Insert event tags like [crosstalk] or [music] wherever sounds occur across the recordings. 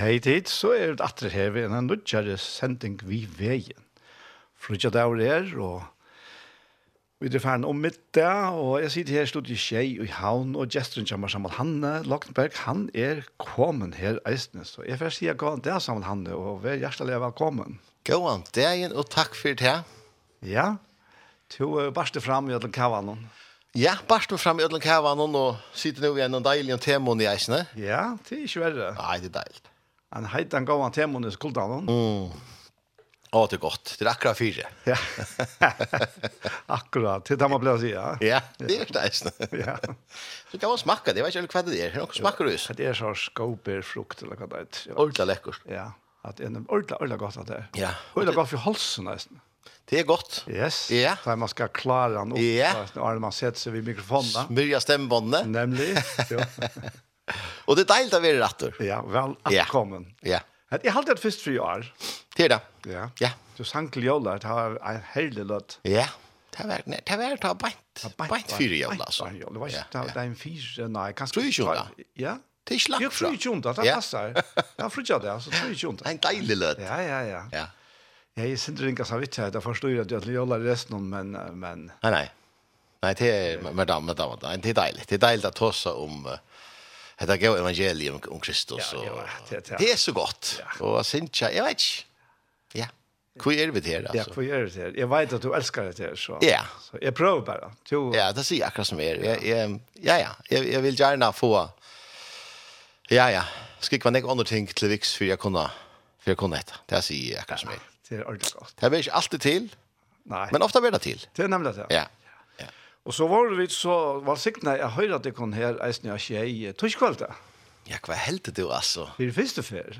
hei tid, så er det atre her ved en nødgjere sending vi veien. Frutja daur er, og vi er ferdig om middag, og jeg sitter her studiet Kjei i Havn, og gesteren kommer sammen Hanne Loktenberg, han er kommet her eisne, så jeg får si at gåan det sammen Hanne, og vær hjertelig velkommen. Gåan dagen, og takk for det. Ja, to uh, barste fram i alle kavanen. Ja, barst fram i ødelen kavanen og sitter nå igjen en deilig temon i eisene. Ja, det er ikke verre. Nei, det er deilig. Han heiter han gav han temon i skuldanen. Mm. Åh, det er godt. Det er akkurat fire. Ja. [laughs] akkurat. Det er det man blir å si, ja. Ja, det er det. ja. Så kan man smakka det. Jeg vet ikke hva det er. Hva smakker du? Det er så skåper frukt eller hva det er. Ordentlig lekkert. Ja. At det er ordentlig, ordentlig godt at det er. Ja. Ordentlig godt for halsen, nesten. Det er godt. Yes. Ja. Så man skal klare den opp. Ja. Nå har man setter seg ved mikrofonen. Smyrja stemmebåndene. Nemlig. [laughs] Ja. Och det är deilt att vara rätt. Ja, väl att komma. Ja. Att jag hållit först för år. Det där. Ja. Ja. Du Så sankel jolla det har en hel lot. Ja. Det var nej, det var ta bant. Bant för jolla alltså. Ja, det var inte det en fisk. Nej, kanske. Tror ju då. Ja. Det är slakt. Jag tror ju inte att det passar. Jag tror ju det, så tror ju inte. [laughs] En deilig lot. Ja, ja, ja. Ja. Ja, jag syns inte så vitt här. det förstår ju att jag jolla resten men men Nej, nej. Nej, det är med damm, med damm. Det är deiligt. Det är deiligt att tossa om Hetta gav evangelium om Kristus og det er så godt. Og sinja, jeg vet ikke. Ja. Hvor er vi her, altså? Ja, hvor er vi her? Jeg vet at du elskar det her, så, ja. så jeg prøver bare. Du... Ja, det sier akkurat som er. Jeg, jeg, ja, ja, jeg, jeg vil gjerne få... Ja, ja, skrikva nek andre ting til viks for jeg kunne, for jeg kunne etter. Det sier jeg akkurat som er. Det er ordentlig godt. Det er ikke alltid til, Nei. men ofte blir det til. Det er nemlig det. Ja. Og så var vi så valsikna jeg hører at det kom her eisen jeg ikke i torskvalda. Ja, hva heldte du altså? Det er første fer.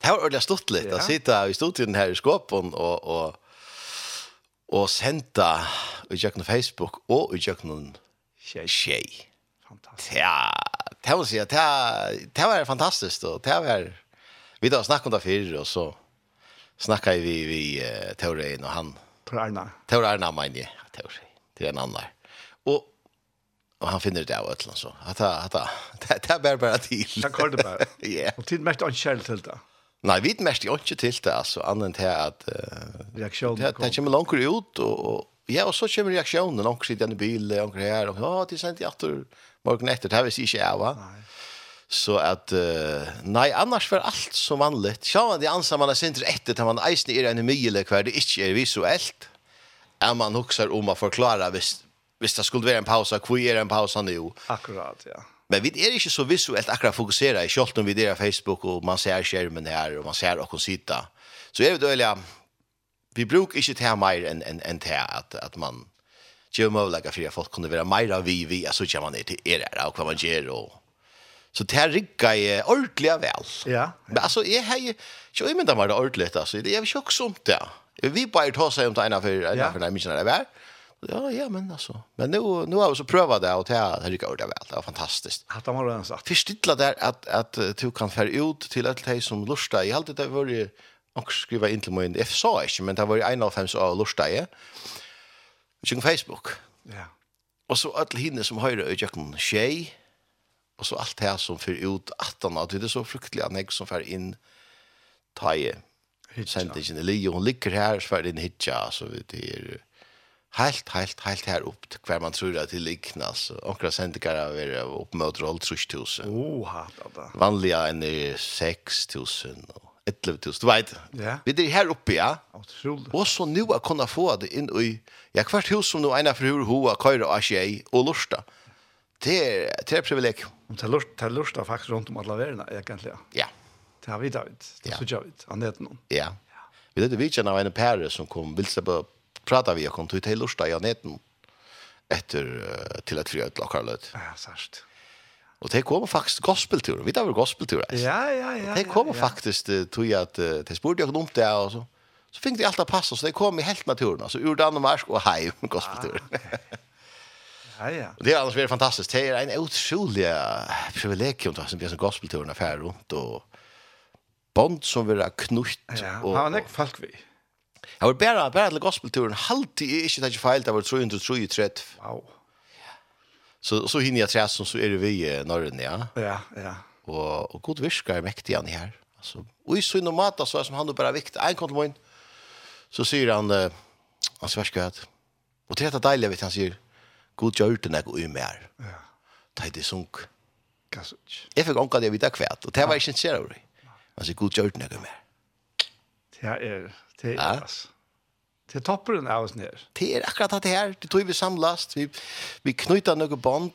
Det har ordentlig stått litt. Ja. å sitte i studien her i skåpen og, og, og sendte i kjøkken Facebook og i kjøkken tjej. Fantastisk. Ja, det må si at det, det var fantastisk. Og det var, vi da snakket om det før, og så snakket vi, vi uh, Taurein og han. Tor Arna. Tor Arna, mener jeg. Tor, det er en annen der. Og, och han finner det av ötlan så. Att att [laughs] det det bare bara [laughs] til. Det kallar det bara. Ja. Og tid mest en skäl til det. Nej, vi mest jo inte til det alltså annan till att reaktion. Det tar ju långt ut och ja och så kommer reaktionen också i den bilen och här och ja, det sent i åter morgon efter det här visst ikke jeg, va. Så att uh, nej annars för allt som vanligt. Ja, de anser man er sent efter til man eisen er en mile hver det inte er visuellt. Är man huxar om å förklara visst hvis det skulle være en pausa, hvor er en pausa nå? Akkurat, ja. Men vi er ikke så visuelt akkurat fokusera i kjolt om vi på Facebook, og man ser skjermen her, og man ser åkken sida. Så er vi døylig, vi bruk ikke til mer enn en, en til at, at man gjør mulighet for at folk kunne være mer av vi, vi, så kommer man ned til er her, og hva man gjør, og Så det här riggar ju ordentligt väl. Ja. Men alltså jag har ju jag vet inte vad det ordentligt alltså. Det är ju också sånt där. Vi bara tar sig om det ena för ena för nämligen det där ja, ja, men alltså. Men nu nu har vi så prövat det och det har det går det väl. Det var fantastiskt. Att de har redan sagt. Förstilla där att att du kan fär ut till ett dig som lustar. Jag alltid det var ju och skriva in till mig F sa inte, men det var ju en av fem så lustar jag. På Facebook. Ja. Och så alla hinne som höra och jag kan tjej. Och så allt här som för ut 18 att det är så fruktligt att som fär in taje. Hitcha. Sen det är ju hon ligger här så för den hitcha så det är helt, helt, helt her opp til hver man tror at det likner, altså. Akkurat sendikere har vært opp mot roll 3000. Oh, hatt, hatt. Vanlige enn 6000 og 11.000, du vet. Ja. Vi er her oppe, ja. Utrolig. Og så nå har kunnet få det inn i, ja, hvert hus som nå ene fra hur hoa, køyre og asjei og lorsta. Det er, det er privilegium. Det er lorsta, det er faktisk rundt om alle verden, egentlig, ja. Ja. Det har vi David, det ja. synes jeg vidt, han heter noen. Ja. Vi vet det vidtjen av en pære som kom vilse på prata vi om till lusta i neten efter till att fria ett lokalet. Ja, särskilt. Och det kommer faktiskt gospeltur. Vi tar väl gospeltur. Ja, ja, ja. Det kommer faktiskt tror jag att det sporde jag om det och så. Så fick det alltid passa så det kom i helt naturen alltså ur Danmark och hem gospeltur. Ja, ja. Det är alltså väldigt fantastiskt. Det är en otrolig privilegium att som gospelturen affär runt och bond som vill ha knutt. Ja, han är folk vi. Jeg var bare, bare til gospelturen, halvtid er ikke det feil, det var 333. Wow. Så, så hinner jeg tre som så er det vi i Norren, ja. Ja, ja. Og, og god virker er mektig han her. Altså, og i sånn og mat, så er som han bare viktig, en kom til morgen, så sier han, uh, han sier sversker at, og til dette deilige, vet han sier, god gjør det når jeg går med her. Ja. Det er det sunk. Jeg fikk omkring det jeg vidt akkurat, og det var ikke en serie. Han sier, god gjør det når jeg går med her. Det er, det är altså. Det toppar den oss ner. Det er akkurat det här. Det tror vi samlas. Vi vi knyter några band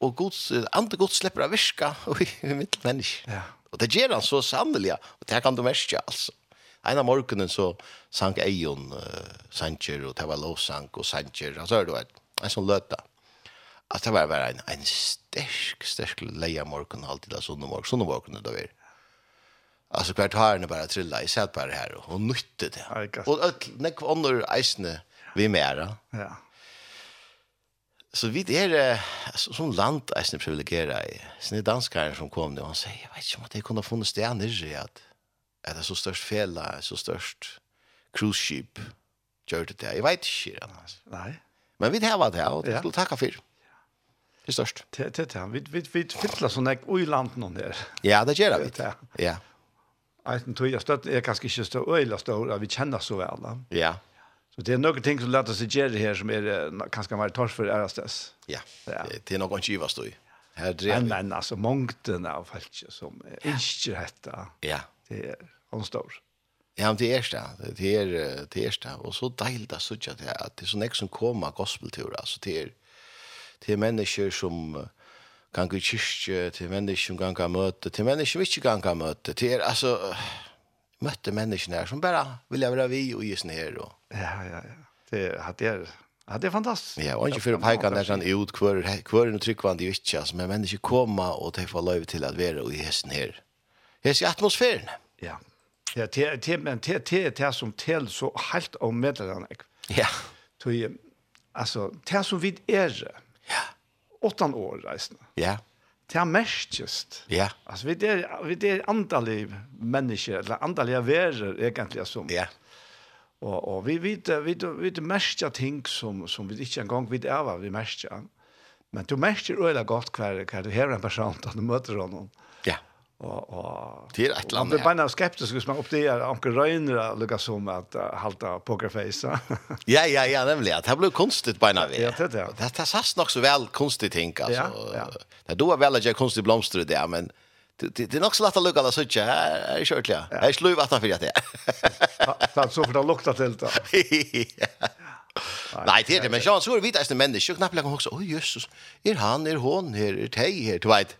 och Guds andra Guds släpper av viska [laughs] og vi mitt människa. Ja. Och det gjør han så sannoliga och det kan du merke, alltså. En av morgenen så sank Eion uh, Sancher och det var Låsank och Sancher. så er det var en sånn löta. Alltså det var en, en sterk, sterk leia morgen, alltid av sundemorgon. Sundemorgon det var. Alltså kvartaren bara trilla i sätt bara här och hon nytte det. Och öll nek under isne vi mera. Ja. Så vi det är som land isne privilegera i. Sen danskaren som kom nu han säger jag vet inte om det kunde funnits det annars i att är det så störst fela, så störst cruise ship gör det där. Jag vet inte annars. Nej. Men vi det här var det och det skulle tacka för. Det är störst. Det det vi vi vi fyller sån där oj land någon där. Ja, det gör det. Ja. Eisen tog jag stött är kanske inte så öjla stor vi känner så vel. Ja. Så det är några ting som låter sig ge här som är kanske mer torsk för ærestes. Ja, det er noen kjiva stå i. Her drev vi. Men alltså mångten av folk som är inte detta. ja. det är hon stor. Ja, men det er det. Det er det. Er det. Og så deilig det er at det er sånn ek som kommer gospeltur. Altså, det er, det er mennesker som... Uh, kan gå i kyrkje, til mennesker som kan gå møte, til mennesker som ikke kan gå møte, til er, altså, [sighs] møtte mennesker her som bare vil være vi og gis her. Og... Ja, ja, ja. Det, det er, ja, det er fantastisk. Ja, og ikke for å peke når sånn ut, hver, hver er tryggvann det jo ikke, altså, men mennesker kommer og de får lov til å være og gis her. Hes i atmosfæren. Ja, ja det, det, men det, det, det som til så helt om medlerne. Ja. Tog, altså, det som vi er. Ja åttan år reisende. Ja. Det er mest Ja. Altså, vi er, vi er andalig mennesker, eller antallige verer, egentlig, som... Ja. Og, og vi vet, vi, vi, vi mestja ting som, som vi ikke engang vet er hva vi mestja. Men du mestjer øyla godt hver, hver du har en person, da [laughs] du møter honom. Ja och det är ett land. Man blir bara skeptisk hvis man upp det är onkel Röner lukar som att halta pokerface. ja ja ja, nämligen att det blir konstigt på när vi. Ja, det det. Det är nog så väl konstigt tänk alltså. Ja, ja. då är väl att jag konstigt blomstrar det men det är nog så lätt att lukka det så inte här är det kört ja. Här slår vatten för det. Så så för det luktar till då. [laughs] Nej, det är det men jag såg vita är det människor knappt lägger också. Oj Jesus. Är han är hon här är tej här, du vet.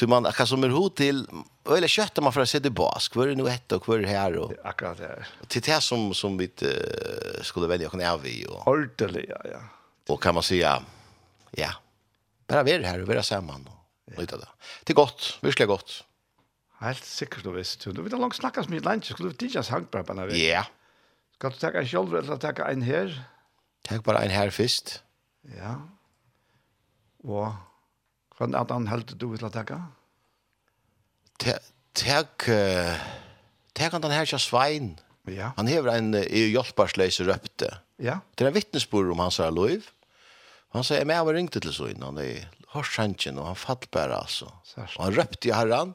Du man akkurat som är hot till eller köttar man för att se det bas, Vad er det nu ett och vad det här och akkurat det här. Till det som som vi skulle velge å kunne av i och ordentligt ja ja. Och kan man säga ja. Bara vi her, här och vi är samman och. Det er gott, virkelig gott. Helt sikkert du visst. Du vet, langt snakkes mye lunch, skulle du ikke hangt bare på denne veien? Ja. Skal du ta en kjolver eller ta en her? Takk bare en her først. Ja. Og Hva er det han du vil ta. Takk, takk han her kjær svein. Ja. Han hever en hjelparsleis røpte. Ja. Det er en vittnesbord om hans her lov. Han sier, men jeg var ringt til sånn, han er hårshansjen, og han fatt bare, altså. Og han røpte i herren,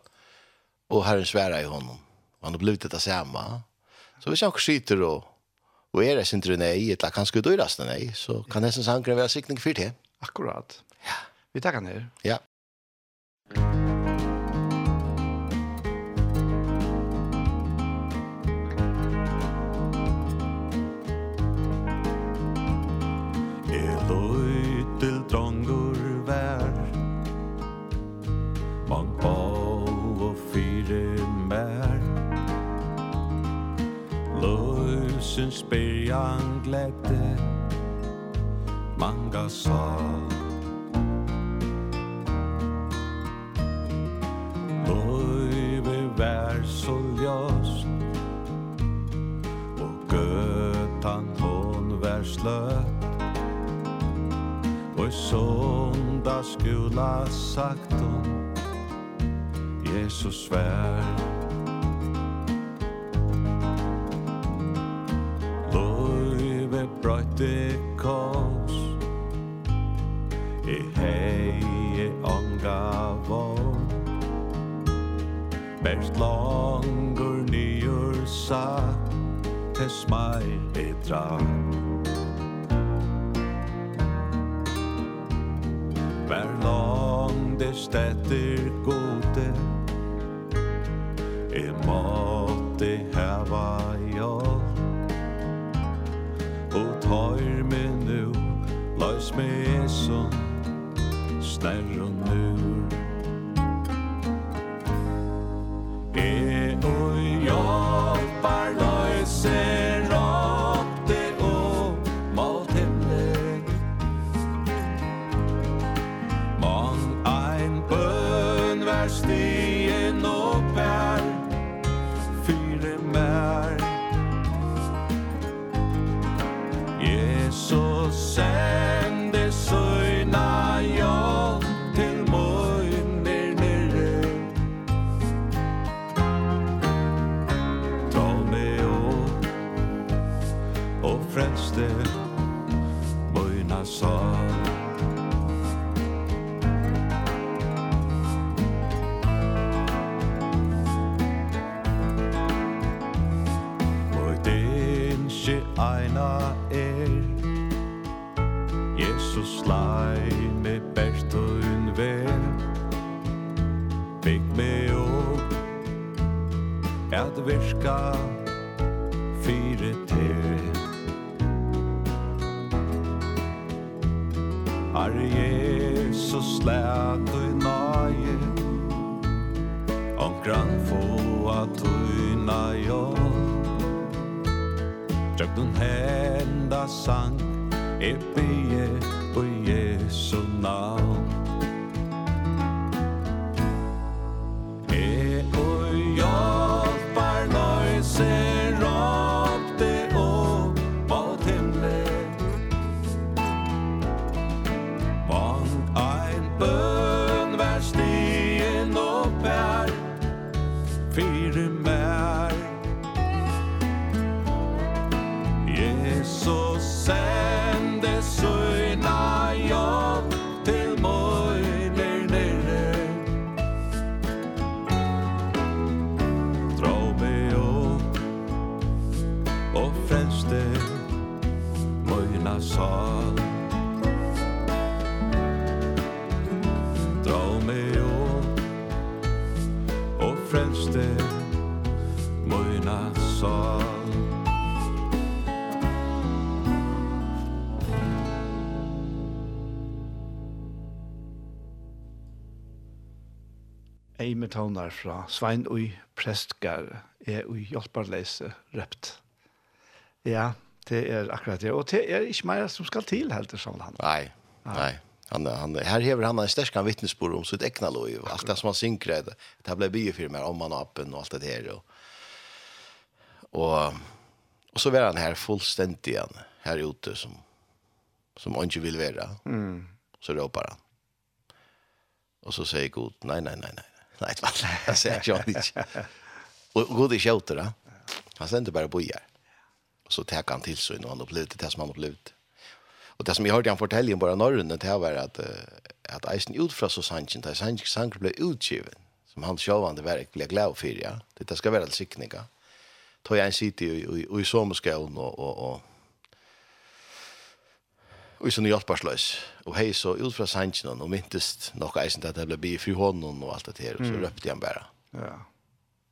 og herren sværa i honom. Og han har blivit dette samme. Så hvis han skiter og, og er det sin nei, eller kanskje døyrast nei, så kan nesten sangren være sikning for det. Akkurat. Ja. Vi tackar ner. Ja. Til drongur vær Mang bau og fyre mær Løsens byrjan gledde Manga sal sløtt Og sonda skula sagt hon Jesus svär Løyve brøyte kors I hei onga vår Bert langur nyur sagt Tes meir bedrar der stetter gode. E måtte heva hjelp Og tar me nu Lars me eson Snærron nu. Herre Jesus lät du naje Omkran få at du naje Tjøk dun henda sang Eppie på Jesu navn. kommer tonar fra Svein Ui Prestgar er ui hjelparleise røpt. Ja, det er akkurat det. Og det er ikke mer som skal til, helt til sånn han. Nei, nei. Han, han, her hever han en stersk vittnesbord om sitt ekna lov, alt det som han synker det. Det ble biofirmer om han og appen og alt det her. Og, og, og så var han her fullstendig igjen, her ute, som, som han ikke vil være. Mm. Så råper han. Og så sier Gud, nei, nei, nei, nei. Nej, vad [laughs] jag säger jag ikke. [laughs] Og god i kjøter, da. Han sender bare bojar. Och så tar han till seg når han opplevde det som han opplevde. Och det som jeg hörde han fortelle om bara norrøn, det här var att att Eisen ut så sannsyn, da sannsyn sank ble utgiven som han sjåvande verk ble glad for, ja. Det ska vara sikninga. Tog jag en sitt i i, i sommarskolan og, och och Og så hjelparsløs. Og hei så ut fra sannsjen og myntest nok eisen til at jeg ble bi fri hånden og alt det her. Og så røpte han bare. Ja.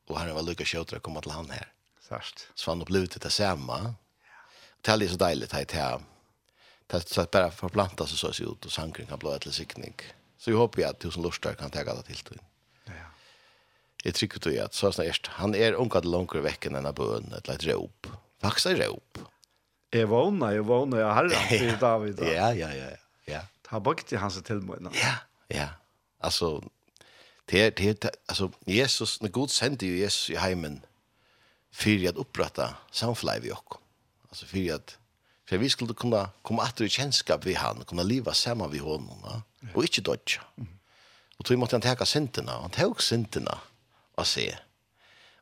Og han var lykka kjøter å komme til han her. Sørst. Så han opplevde det samme. Det er litt så deilig til at jeg Det så bare bara seg så seg ut og sankring kan blå ett sikning. Så jeg håper at tusen som lustar kan ta det til til. Ja. Jeg trykker til at så snart han er unga til langere vekken enn av bøen, et ett litet rop. er rop. Jeg vågna, jeg vågna, jeg herre til [laughs] David. Ja, ja, ja. ja. Ta bort til hans tilmående. Ja, ja. Altså, det er, altså, Jesus, når Gud sendte jo Jesus i heimen, fyrir at upprätta vi okko. Altså for at for vi skulle kunna komme atter i kjennskap vi han, kunna liva sammen vi honom, ja? og ikkje dodja. Og tog måtte han teka syntina, han tok syntina av seg,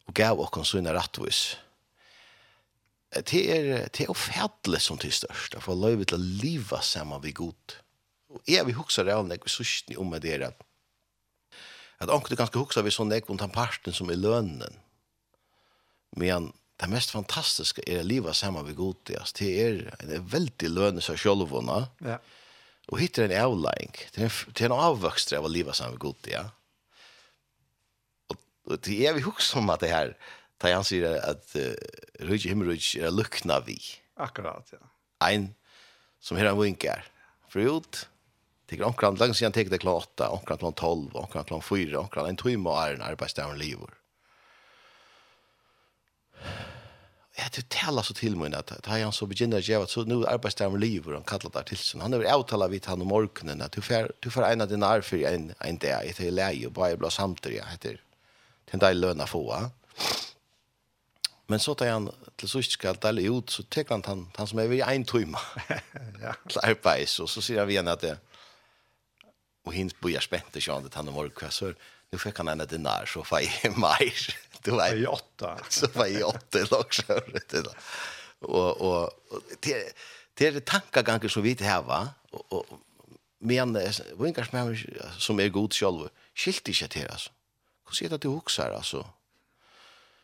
og gav okkur sånne rattvis. Ja det er, det er ofærdelig som til størst, for løyve til å liva sammen vi god. Og jeg vil huske det av når vi sørste om det er at at anker du ganske huske vi sånn ekvun den parten som er lønnen. Men det mest fantastiske er å liva sammen vi god, det er en veldig lønne seg sjølvåna. Ja. Og hittar en avlæring, det er en, en avvøkstre av å liva sammen vi god, ja. Og, og det er vi huske om at det her, Da han sier at uh, rujtje himmelrujtje er lukna vi. Akkurat, ja. Ein som her han vinkar. Frut, teker omkran langt siden teker det klokka 8, omkran klokka 12, omkran klokka 4, omkran en timme og er en arbeidsdagen livor. Ja, det talar så til mig at da han så begynner å gjøre, så nå er arbeidsdagen livor, han kallar det til sånn. Han har avtalat vidt han om morgenen, at du får, du får en av dine arfer en, en dag, etter leie, og bare blå samtidig, heter, den dag løna få, ja. Men så tar han till så ska dela ut så tar han han, han som er vid en timme. [laughs] ja. Til arbeids, og så sier han igjen at det og hins bor jeg spent til sånn at han er morgen, så Nu fikk han en av dinar så får jeg mig. Du vet. i åtta. Så var jeg [laughs] åtta [laughs] också det då. Och och det det er tankeganger som vi det här va og, och men vinkar som som er god selv, skilt ikke til, altså. Hvordan er det du husker, altså?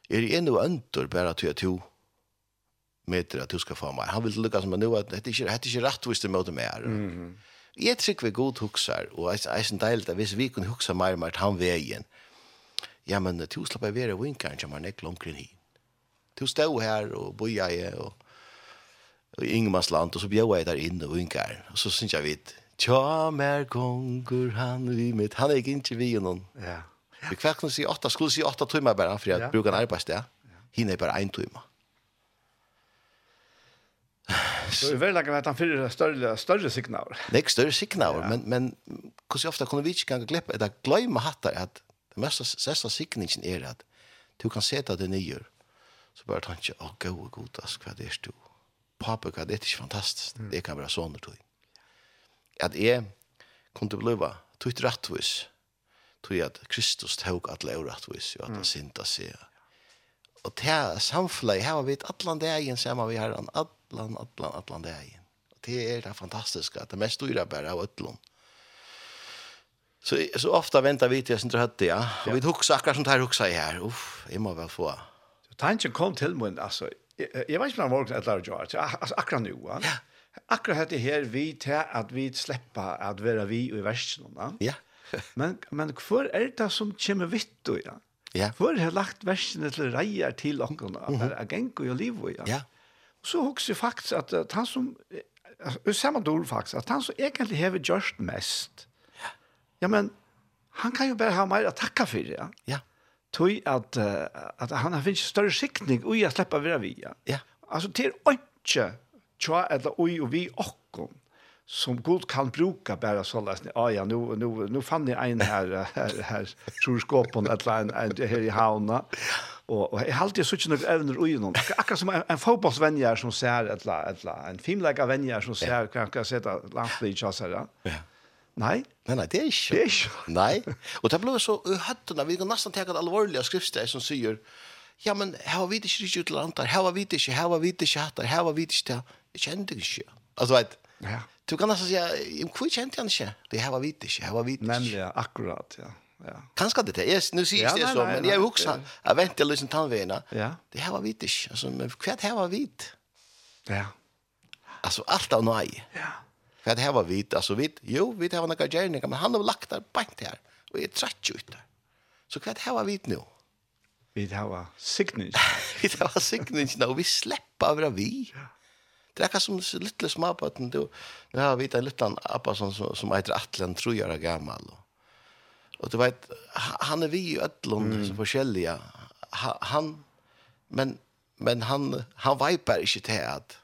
er det ennå øntor bare til at du meter at du skal få meg. Han vil lukka som at nå at dette er ikke rettvist i måte med her. Mm -hmm. Jeg tror vi god huksar, og jeg er sånn deilig at hvis vi kunne huksa mer med han veien, ja, men du slapp jeg være vinkeren som har nekkel omkring hin. Du stod her og boja jeg og, og Ingemarsland, og så bjør jeg der inne og vinkeren, og så synes jeg vidt, Tja, mer konger han vi mitt. Han er ikke ikke vi noen. Ja. Vi kvarken si åtta, skulle si åtta timmar bara för att ja. bruka en arbetsdag. Hinner bara en timme. Så vi väl att han fyra större större signaler. Nej, större signaler, ja. men men hur så ofta kommer vi inte kan glömma att glömma hattar att det mesta sista signingen är att du kan sätta det nyer. Så bara tänka, åh gå och god ask vad det är du. Pappa, det är inte fantastiskt. Det kan vara sånt då. Att är kunde bliva tutt rättvis tog at Kristus tog at laurat vis, jo, at han synda seg. Og det samfunnet, her har vi atlan dagen, sammen vi har han, atlan, atlan, atlan dagen. Og det er det fantastiske, at det mest dyra bare av ötlån. Så, så ofta väntar vi till jag inte hade ja. Och vi huxar akkurat sånt här huxar i här. Uff, jag må väl få. Så tanken kom til mig, altså, jeg jag vet ikke om det var et eller annet, altså akkurat nå, va? Ja. Akkurat dette her, vi til at vi slipper at være vi i versen, Ja men men kvar er det som kjem vitt då ja. Ja. Kvar har lagt versene til reier til onkel at det er genko i liv ja. Ja. Så hugsi faktisk at, uh, han som uh, samme dår faktisk at han som egentlig har gjort mest. Ja. Ja men han kan jo bare ha mer å takke for ja. Ja. Tøy at at han har finnes større sikning og jeg slipper være vi ja. Ja. Altså til ikke tja eller ui og vi okkom som god kan bruka bara så läs ni ah, ja nu nu nu fann ni en här här här troskåpon att line en här i Hauna och och jag hade så inte några evner i någon akkurat som en, en fotbollsvänjer som ser ett la ett la en filmlägga vänjer som ser ja. kan kan sätta lampor i chassar ja. ja Nej. Nej nej, det är inte. Det är inte. Nej. Och det ble så uhøttende. Vi kan nästan tenke at allvarliga skriftsteg som säger ja, men her var vi ikke riktig utlandet, her var vi ikke, her var vi ikke hatt, her var vi ikke det. Jeg kjente ikke. Altså, vet Ja. Du kan alltså säga, hur kände jag inte. Det här var vitt inte, här var vitt inte. Nämligen, akkurat, ja. Ja. Kanske det. är nu säger ja, det så, men jag också, Jag väntar liksom tandvena. Ja. Det här var vitt inte. Alltså, men kvärt här var vitt. Ja. Alltså allt av nej. Ja. För det här var vitt, alltså vitt. Jo, vitt har några gärningar, men han har lagt där bänt här. Och är trött ut där. Så kvärt här var vitt nu. Vi har signingen. [laughs] vi har signingen och vi släpper av vi. Ja Det är som lilla småbarn då. Nu har vi en liten appa som som heter Atlan tror jag gammal. Och du vet han är vi i öllon mm. så forskjelliga. Han men men han han vipar inte till att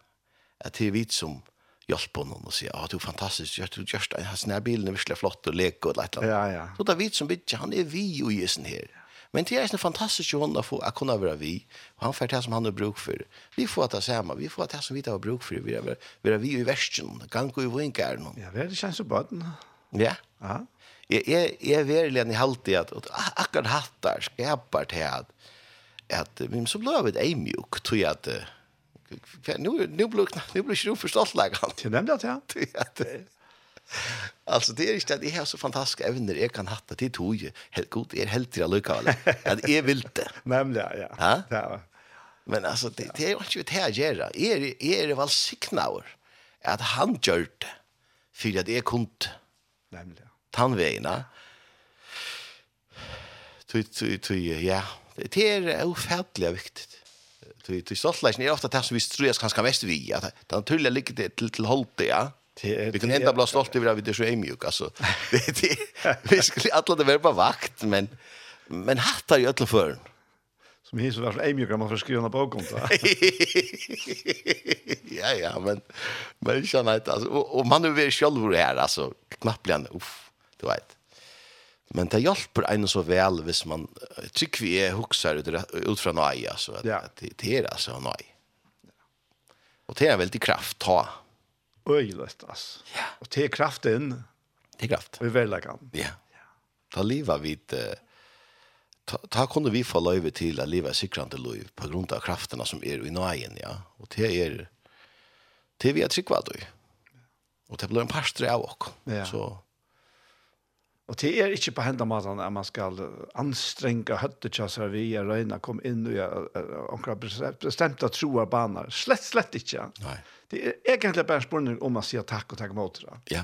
att det är vi som hjälpa honom och säga, ja, du är fantastiskt, jag tror just den här bilen är virkelig flott och lek och lätt. Ja, ja. Så det är vi som bitch han är vi och gisen här. Men det är en fantastisk hund att få att kunna vara vi. Och han får det som han har bruk för. Vi får att det samma. Vi får att det som vi har bruk för. Vi är, vi är vi i värsten. Kan gå i vinkar någon. Ja, det känns så bra. Ja. Ja. Jag är jag är verkligen i halt i att akkurat hattar skapar det här att vi så blev det är mjukt tror jag att nu nu blir nu blir ju förstått lägga. Jag nämnde jag ja. [laughs] Alltså det är inte att det är så fantastiska evner jag kan hatta till tog. Helt god är helt till lucka eller. [laughs] Att är vilt. Nämligen ja. Ja. ja. Men alltså det det är ju inte här gärna. Är är det väl signaler att han gjorde för att det är kunt. Nämligen. Tanvägna. Tu tu tu ja. Det är ofärdligt viktigt. Tu tu stoltlägen är ofta det som vi strös kanske mest vi att det tullar ligger till till hållt ja. Det, vi kan inte bli stolt över att vi är så ömjuk alltså. [laughs] Det, det, vi skulle alla det vara på vakt men men hattar ju alla förn. Som his var så ömjuk man får skriva på det. [laughs] ja ja men men jag vet alltså och, och man nu är själv här alltså knappligen. Uff, du vet. Men det hjälper en så väl hvis man tycker vi är huxar ut från nej alltså att, ja. att det är alltså nej. Och det är väldigt kraft ta. Ja øyeløst, altså. Ja. Og til kraften. Til kraft. Og i verleggen. Ja. ja. Da livet vi ta, ta kunne vi få løyve til at livet er sikrande løyve på grunn av kraftene som er i nøyen, ja. Og til er, til vi er trygg hva du. Og det blir en parstre av oss. Ja. Så, Og det er ikke på hendene maten at man skal anstrenge høttekjasser vi er røyne, kom inn og gjøre omkring bestemte troer baner. Slett, slett ikke. Nei. Det är egentligen bara en spurning om man säger tack och tack mot det. Ja.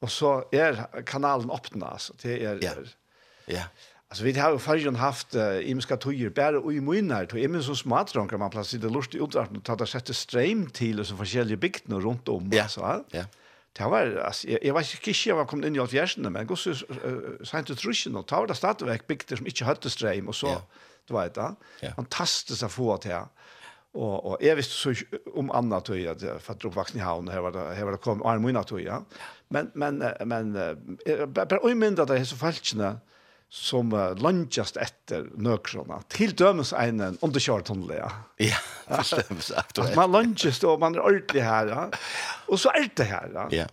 Och så är kanalen öppen alltså. Det är Ja. Ja. Alltså vi har ju förrän haft uh, imska tojer bara och i munnar till ämnen som smartron kan man placera det lust i uppdrag och ta det sätta stream till och så forskjellige bygden runt om ja. så. Ja. Det var altså, jeg, jeg var ikke ikke jeg var kommet inn i alt fjersene, men går så uh, sent ut ruschen och var det stadigvæk bygder som ikke hade strøm, og så ja. du vet det. Ja. Fantastisk å få til, här. Og, og jeg visste så om annat tror jag för att uppvuxen i havn her var det her var det kom arm og innan tror ja. Men men men bara bare umynda det är så falskene som uh, lunchast etter nøkrona, til dømes en underkört hon ja. Ja, stämmer aktuellt. Man lunchast och man är ordentlig här ja. Och så är det här ja. Ja.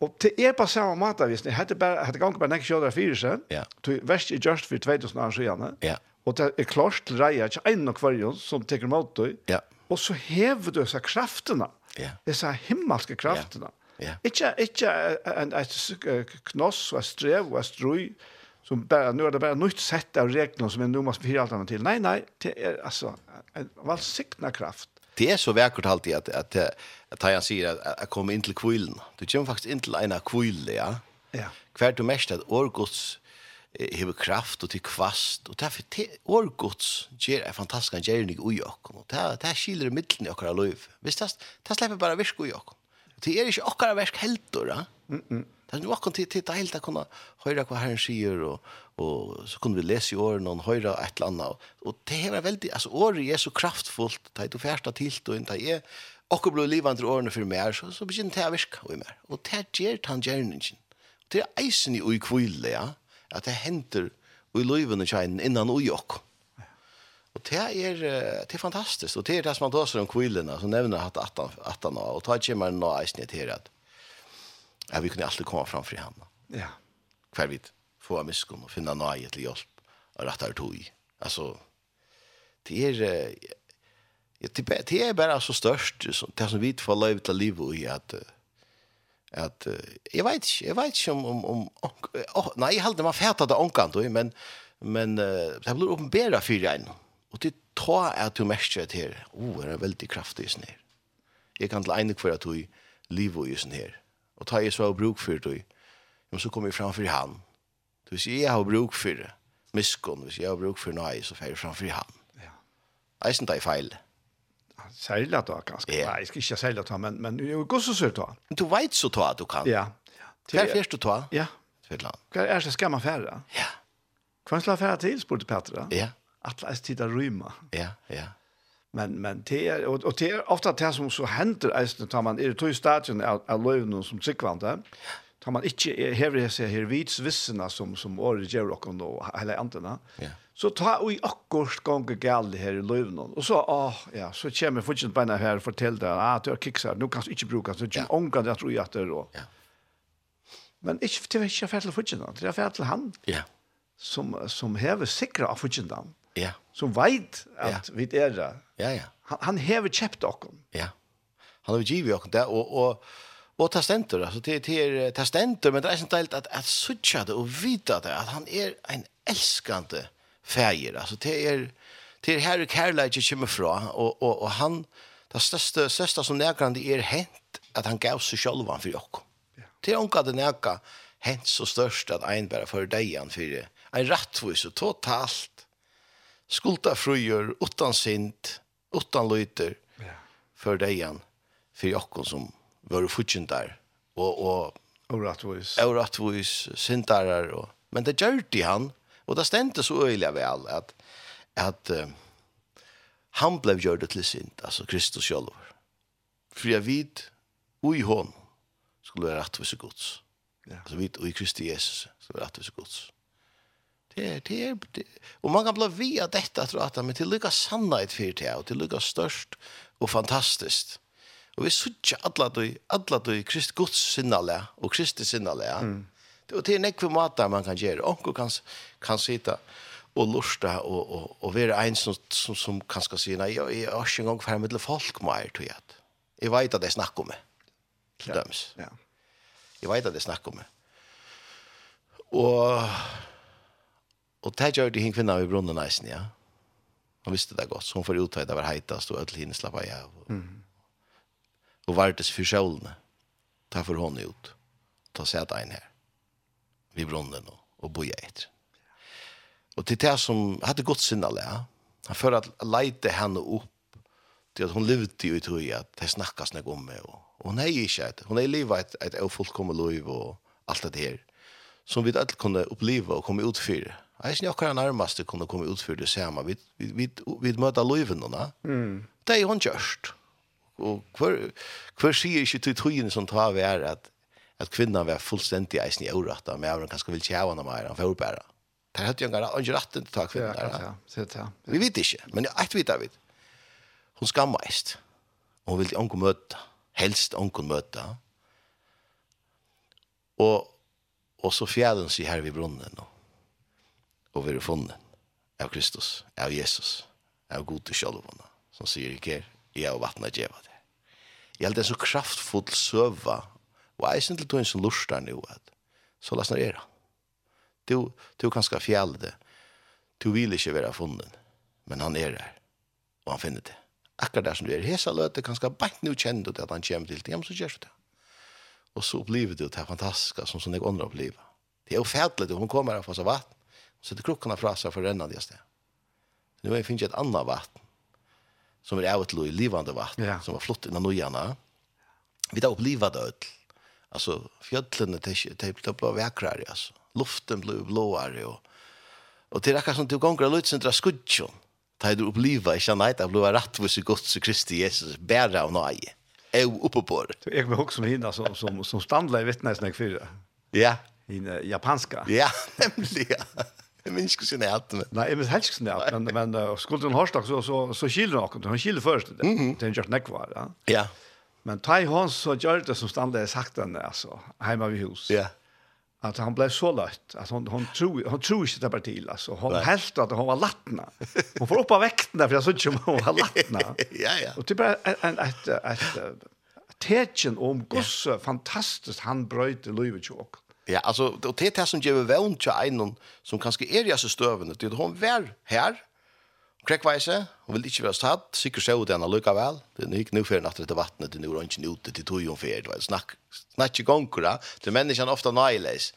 Og til er på samme måte, hvis ni hadde, bare, hadde ganget bare nekk kjødre fire seg, ja. til verst i just for 2000 år siden, ja. Og det er klart til reia, ikke en och hver som teker mot deg. Ja. Og så hever du disse kraftene, ja. disse himmelske kraftene. Ja. Ja. Ikke, ikke en, et knoss og et strev og et strøy, som bara nu är det bara nytt sätt av reglerna som är nu måste vi hyra till. Nej, nej, det är alltså en välsignad kraft. Det är så vackert alltid att att att han säger att att komma in till kvillen. Du kommer faktiskt in till en kväll, ja. Ja. Kvärt du mest att orgods hever kraft og til kvast, og det er årgods gjør er fantastisk han gjør ikke ui okkom, og det er skiler i middelen i okkara løyv. Hvis det, det slipper bare virk ui okkom. Det er ikke okkara versk heldur, ja? Det er okkom til, til deilt å kunne høyra hva herren sier, og, og så kunne vi lese i åren og høyra et eller annet, og det er veldig, altså året er så kraftfullt, det er du fjersta tilt, og det er okkom blod livandre årene for mer, så, så begynner det å virka ui mer, og det er gjer tan gjerningen. Det er eisen i ui kvile, ja? at det henter i løyvene kjeinen innan ui okk. Og det er, det er fantastisk, og det er det som man tåser om kvillene, som nevner at 18, 18 år, og ta kommer nå eisen til at ja, vi kunne alltid komme fram fri henne. Ja. Hver vidt, få av miskunn og finne nøye til hjelp, og rett her tog. Altså, det er, det er, det er bare så størst, det som vi får løyve til livet i at, uh, at uh, jeg vet ikke, jeg vet ikke om, om, om oh, nei, jeg heldig man fæta det omkant, men, men uh, det blir åpenbæra fyrir en, og det ta at til merker til her, oh, er det veldig kraftig i sånn her. Jeg kan til ene hver at du livet i sånn her, og ta jeg så av bruk for det, men så kommer jeg framfor han. Du vil si, jeg har bruk for det, miskunn, hvis jeg har bruk for nei, så fer jeg framfor han. Ja. Eisen det er feil. Ja sälja då ganska. Ja. Nej, jag ska inte sälja då, men men jag går så surt då. Du vet så då att du kan. Ja. Till först du då? Ja. Till land. Vad är det ska man färra? Ja. Kan slå färra till sport Petra? Ja. Att läs titta rymma. Ja, ja. Men men det är och, och det är ofta det som så händer är när man är i två stadion av, av löven som sikvande. Tar man inte hever sig här vidsvissarna som som or gör och då hela antarna. Ja. Så ta vi akkurat gange gale her i løven. Og så, ah, ja, så kommer fortsatt beina her og forteller deg, ah, du har kiksar, nå kan du ikke bruke, så ja. kommer ångan jeg tror jeg at det er. Ja. Men ikke, det er ikke ferdig til fortsatt, det er ferdig til han. Ja. Som, som hever sikra av fortsatt han. Ja. Som vet at ja. vi er det. Ja, ja. Han, han hever kjept okken. Ja. Han har givet okken det, og, og, og testenter, altså det er testenter, men det er sånn deilt at, at suttja det og vita det, at han er en elskande färger. Alltså det är det är här Carlage kommer fra, och och och han det största största som näkan det är hänt att han gav sig själva för Jakob. Ja. Det är onka det näka hänt så störst att en bara för dig han för en rättvis och totalt skulda fröjer utan synd utan lyter ja. för dig han för Jakob som var futjuntar och och Oratvois. Oratvois, syndarar. Og... Men det gjør de han, Och det stendte så öjliga väl att, att uh, han blev gjord til sint, alltså Kristus själv. För jeg vid og i hon skulle vara rättvisa gods. Ja. Altså vid og i Kristi Jesus skulle vara rättvisa gods. Det är, det er, det. Och man kan bli via detta tror jag, men till lycka sannhet for det och till lycka störst och fantastiskt. Och vi suttjar alla då, alla då i Krist, Guds sinnale och Kristi sinnale. Mm Och det är nekve mata man kan göra. Onko kan, kan sitta och lusta och, och, og vara en som, som, som kan skal si, nej, jeg er ikke engang gång med folk mer, tror jeg. Jeg vet at det är snack om mig. Ja. döms. Ja. Vet at det är snack om mig. Och, och det gjør det en kvinna i brunnen eisen, ja. Hon visste det gott, så hon får uttagit över hejtast och öll hinner slappa i av. og Och vartes for sjålene, Ta för hon ut. Ta sätta ein her vid brunnen och boja ett. Och till det som hade gått sina lä. Han för att lejte henne upp till att hon levde ju i tog att det snackas något om mig. Och hon är ju inte. Hon är i livet ett, ett ofullkommet liv och allt det här. Som vi alla kunde uppleva och komma ut för. Jag syns jag kan närmast kunde komma ut för det samma. Vi, vi, vi, vi möter liven. Mm. Det är hon görst. Och hver, hver sier ikke til togene som tar vi er at at kvinnan var fullstendig eisen i året, men jeg var kanskje vil tjeva henne mer, han får bare. Det hadde jeg ikke retten til å ta kvinnan. Ja, ja, ja. Vi vet ikke, men jeg vet det. Hun skammer eist. Hun ville ikke møte, helst ikke møte. Og, og så fjæren sier her ved brunnen nå, og vi er funnet av Kristus, av Jesus, av god til som sier ikke jeg har vattnet djeva det. Jeg held en så kraftfull søva Og jeg synes til du er en som lurer nå, at så la snar era. Du, du kan skal fjälle det. Du vil ikke være funnen, men han er der, og han finner det. Akkurat der som du er hesa løte, kan skal bare nu kjenne du at han kommer til det, ja, men så gjør du det. Og så opplever du det fantastiske, fantastiska, som som jeg ånder opplever. Det er ofædelig, hun kommer her og får seg vatten, så det krukkene fra seg for rennende det sted. Nu har jeg et annet vatten, som er av et lov i livande vatten, ja. som var flott innan nojana. Vi tar opp livet ut alltså fjällen det det blev vackrare alltså luften blev blåare och och det räcker som du gånger lite centra skudjon ta du uppleva i känna att blåa rätt vis så gott så Kristi Jesus bära och nej är uppe på det jag vill också hinna som som som standla i vittnesnäck för ja i japanska ja [laughs] nämligen Jeg minns ikke sin men Nei, jeg minns helst sin eit, men, men uh, skulden hårstak så, så, så kiler hun akkurat. Hun kiler først det. Mm -hmm. Det er en kjørt nekvar, ja. Ja. Men ta i hans så gjør det som standet er sagt henne, altså, hjemme ved hus. Ja. Yeah. At han blev så lött at hon hon tror hon tror ikke det bara til, alltså hon Nei. helst att hon var lattna. Hon får upp av väkten där för jag så inte om hon var lattna. [laughs] ja ja. Och typ en en et, et, tecken om gosse, yeah. fantastiskt han bröt livet til chock. Ja, alltså och det är det som ger vän till en som kanske är i så stövande. Det hon var här Krekkveise, hun vil ikke være stadd, sikkert så ut henne lukkavel. Det er ikke nødvendig at dette vattnet, det er ikke ute til tog hun fer, det var snakk, snakk i gongkura, til menneskene ofte nøyleis.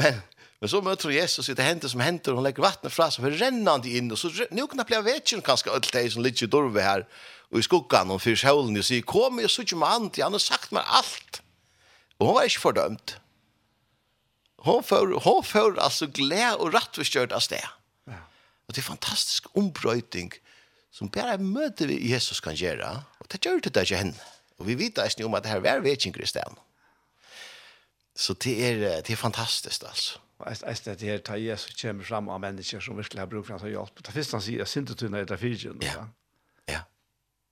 Men, men så møter Jesus i det hender som henter, hun legger vattnet fra seg, for rennande inn, og så nu kan det bli vetjen kanske alt det som ligger i dorve her, og i skuggan, og fyrir sjålen, og sier, kom, jeg så ikke med andre, han har sagt meg alt. Og hun var ikke fordømt. Hon får, hon får altså gled og rattvistgjørt av sted. Og det er fantastisk ombrøyting som bare møter vi Jesus kan gjøre. Og det gjør det ikke henne. Og vi vet ikke om at det her är vekinger i stedet. Så det er, det er fantastisk, altså. Jeg synes det her tar Jesus kommer fram av mennesker som virkelig har brukt for hans hjelp. Det første han sier, jeg synes det er fyrtjen. Ja. Ja.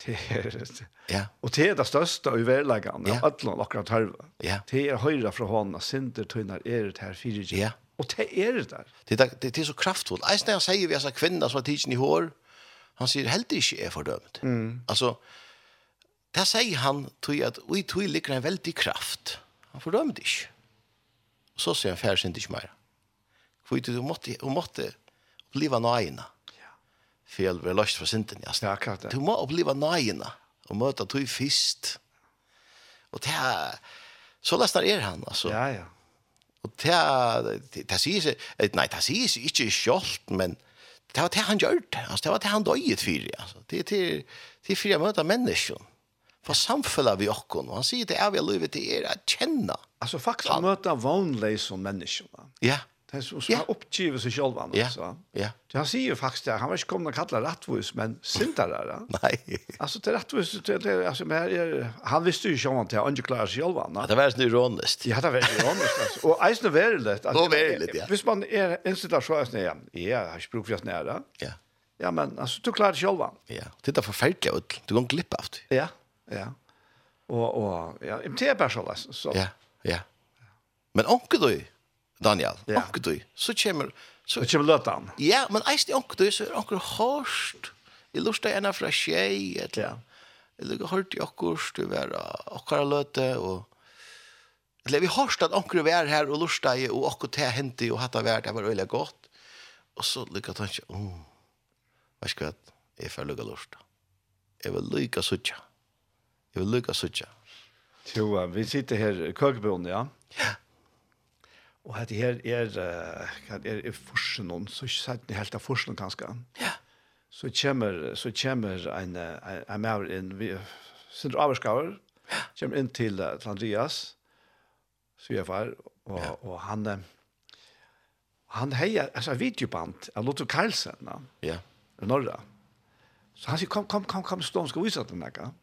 Det er det. Ja. Og det er det største i verleggen, ja. alle akkurat hørve. Ja. Det er høyre fra hånden, jeg synes det er det her fyrtjen. Ja. Ja Og det er det der. Det er, det er så kraftfullt. Eisen han sier vi er så kvinna som har tidsen i hår, han sier helt ikke er fordømt. Mm. Altså, det sier han tog at ui tog ligger en veldig kraft. Han fordømt ikke. Og så sier han færre inte ikke mer. For du måtte, du måtte uppleva nøyene. Ja. For jeg ble løst for sinten. Ja, akkurat det. Du må uppleva nøyene og møte tog fyrst. Og det er, så lästar er han, altså. Ja, ja. Og det sier seg, nei, det sier seg ikke kjølt, men det var det han gjør det, altså, det var det han døyet for, altså. Det er til, til for å møte mennesken. For samfunnet vi åkken, og han sier det er vi har livet til er å kjenne. Altså, faktisk møte vanlig som mennesken. Ja, ja Det er så så uppgivet sig själv annars ja. så. Han Jag ser ju faktiskt han var inte kommen att kalla rättvis men syndare Nei. Nej. Alltså till rättvis till alltså men här han visste ju själv att han inte klarar sig själv Ja, Det var sånn ironiskt. Ja, det var ju ironiskt. Och isen var det. Då var det ja. Hvis man är en situation så ja. Ja, jag språk fast nära. Ja. Ja, men alltså du klarar dig själv. Ja. det er forferdelig, ut. Du går av det. Ja. Ja. Och och ja, im tebar så så. Ja. Ja. Men onke du, Daniel, ja. onker du, så kommer... Så det kommer løtan. Ja, men eisen i onker du, så er onker hårst. Jeg lurer ena fra tjei, eller Ja. Jeg lurer hørt i onker, du var onker løte, og... Eller vi hørst at onker var her, og lurer deg, og onker te henti, og hata av det var veldig godt. Og så lurer han ikke, åh, hva skal jeg, jeg får lukka lusta. Jeg vil lurer suttja. Jeg vil lurer suttja. Jo, vi sitter her i kökbonden, ja? Ja. Og dette her er, uh, er, er forsen noen, så ikke sett det helt av forsen kanskje. Ja. Så kommer, så kommer en, en, en maver inn, vi sitter avskaver, ja. kommer inn til, til Andreas, svigerfar, og, ja. og han, han heier, altså videoband, av Lotto Karlsen, ja, ja. i Norra. Så han sier, kom, kom, kom, kom, stå, skal vise den der,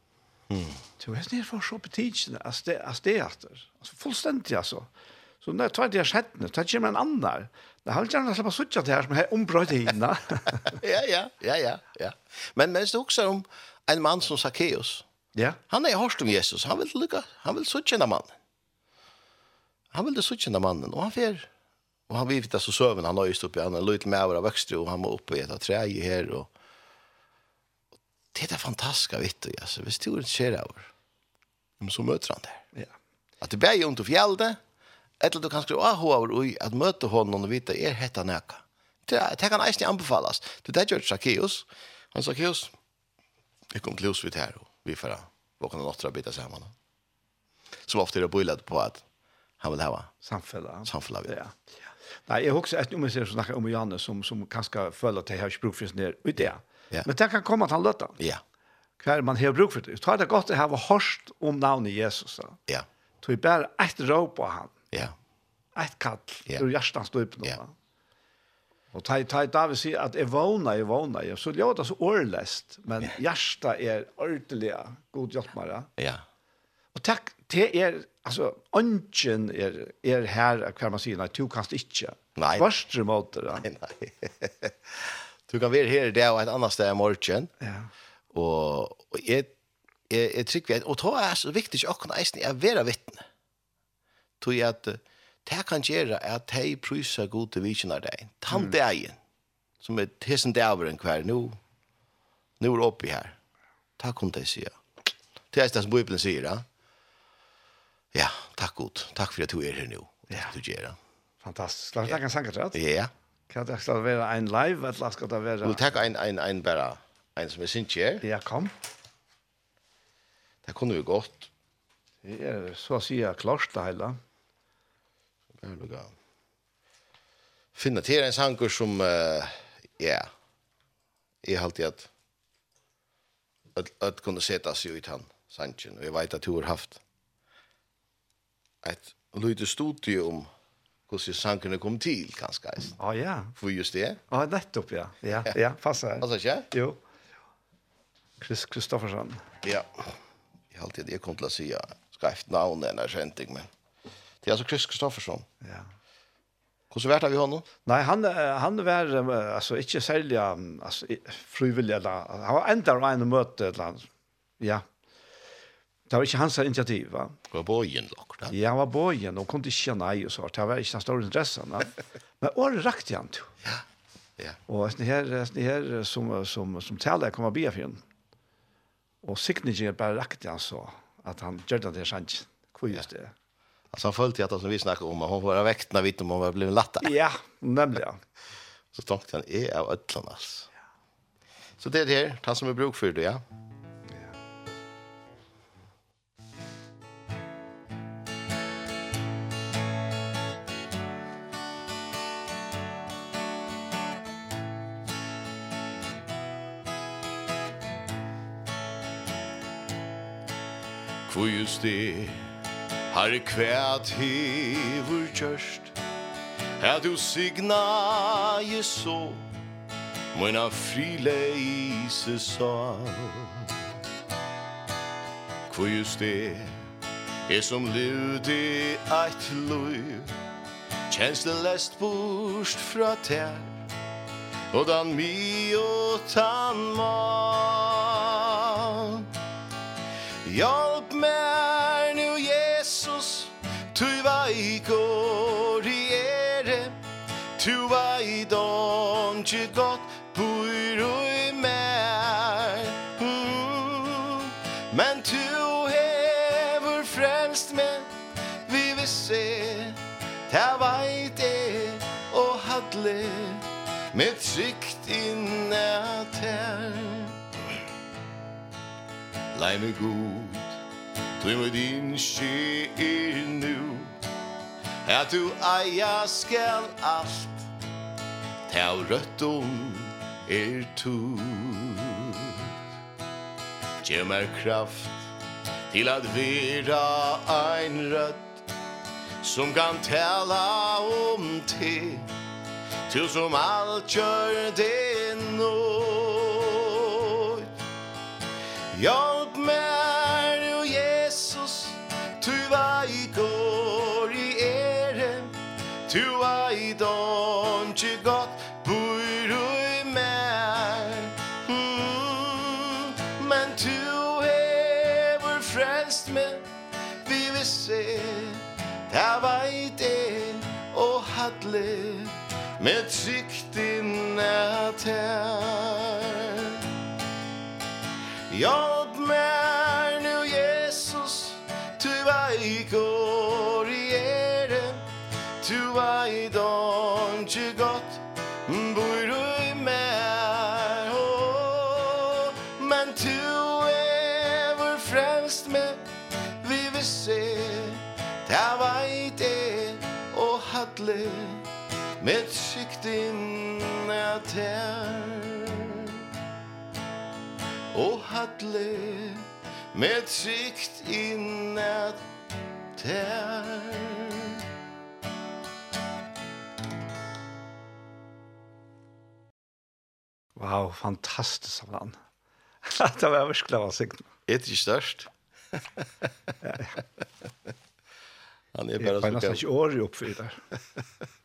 Mm. Så jeg snir for så på tidsene, altså det er etter. Altså fullstendig, altså. Ja Så när två dagar sedan, tar ju en annan. Det har ju annars bara suttit där som här ombröt i inna. [laughs] ja, ja, ja, ja, ja. Men men det också om en man som Zacchaeus. Ja. Han är hörst om Jesus. Han vill lycka. Han vill suttit den mannen. Han vill suttit den mannen och han fer och han vill vita så söven han har ju stått i en lite med av växter och han var uppe i ett i här och det är fantastiskt vitt du, alltså. Visst tror det sker över. Men så möter han där. Ja. Att det blir ju ont och fjälde. Eller du kan skriva over ui at møte honom og vite er hetta neka. Det, det kan eisne anbefales. Du, det gjør Zacchaeus. Han Zacchaeus, jeg kom til hos vidt her, og vi får våkne nåttra bita sammen. Som ofte er bøylet på at han vil hava samfella. Samfella. Ja. ja. Nei, jeg husker et nummer som snakker om Janne som, som kanskje føler at jeg har ikke bruk for sin der det. Ja. Men det kan komme at han løtter. Ja. Hver man har bruk for det. Så er det godt å ha hørt om navnet Jesus. Da. Ja. Så vi bare et råd på han. Ja. Ett kall ja. ur hjärtans djup. Ja. Och taj taj David säger att är våna är våna jag så låt så orläst men ja. hjärta är ordliga god hjälpmare. Ja. Och tack det är alltså ungen är är här kan man säga att du kan inte. Nej. Först mot det. Nej nej. du [laughs] kan vara här där och ett annat ställe morgon. Ja. Och och är är trygg vi och ta är så viktigt att ni är vara vittne tog at det kan gjøre at de pryser god til vikene deg. Tant det som er tesen det over en kvær, nå, nå er oppi her. Takk om det, sier. Det er det som Bibelen sier, ja. Ja, takk god. Takk for at du er her nå. Ja. Du gjør det. Fantastisk. La oss takke en sangertratt. Ja. Kan det skal være en live, eller skal det være... Vil ta en, en, en bare, en som er sin kjær? Ja, kom. Det kunne vi godt. Det er så å si klart det hele. Ja. Det är lugnt. Finna til en sanger som ja. Yeah, är alltid at at, at kunne sette seg ut han sanger, og jeg vet at du har haft et litet studie om hvordan sankerna kom till kanske. Ja ja. For just det. Ja, nettopp ja. Ja, ja, passer. Alltså ikke? Jo. Chris Kristoffersson. Ja. Jeg har alltid det kom til å si, ja. säga skrift enn eller någonting men. Det er altså Chris Kristoffersson. Ja. Hvordan så vart vi honom? Nej, han han var alltså inte sälja alltså frivillig. Eller, Han var ända var en möte ett land. Ja. Det var inte hans initiativ va. Var bojen Da. Ja, han var bojen och kunde inte nej och så. Det var inte den stora intressen. va. [laughs] Men året rakte han då. Ja. Ja. Och det här det här som som som tälla kommer be för honom. Och signature bara rakte han så att han gjorde det sjans. just det. Ja. Alltså han följde att han som vi snackade om, hon var väckt när vi inte om hon var blivit latta. Ja, nämligen. så tänkte han, är av ödlan alltså. Så det är det här, han som är bruk för det, ja. Hvor just det Har kvært hevur kjørst Er du signa je så? Møyna frileise sa. Hvor just det Er som levde eit løy Kjens det lest bort fra tær Og dan mi og tan man Ja går i ere. Tu vai don tje gott bor i mer. Men tu hever frelst med vi vil se. Ta veit er og hadle med trygt inne at her Lei meg god, tui med din skje er nu At du eia skal alt Tau røttum er tut Gjev mer kraft Til at vera ein rødt Som kan tala om te Til som alt gjør det nå Ja, Med trygt inne her. Jag mär nu Jesus Tu ai går i ere Tu ai don tu gott Bor i mär. Men tu er vår frälst med Vi vil se Ta veit det og hadle Med sikt inne ter Og hadle med sikt inne ter Wow, fantastisk av han. [laughs] det var virkelig av sikt. [laughs] Er det ikke størst? Han er bare så gøy. Jeg er nesten ikke året oppfyrt der. [laughs]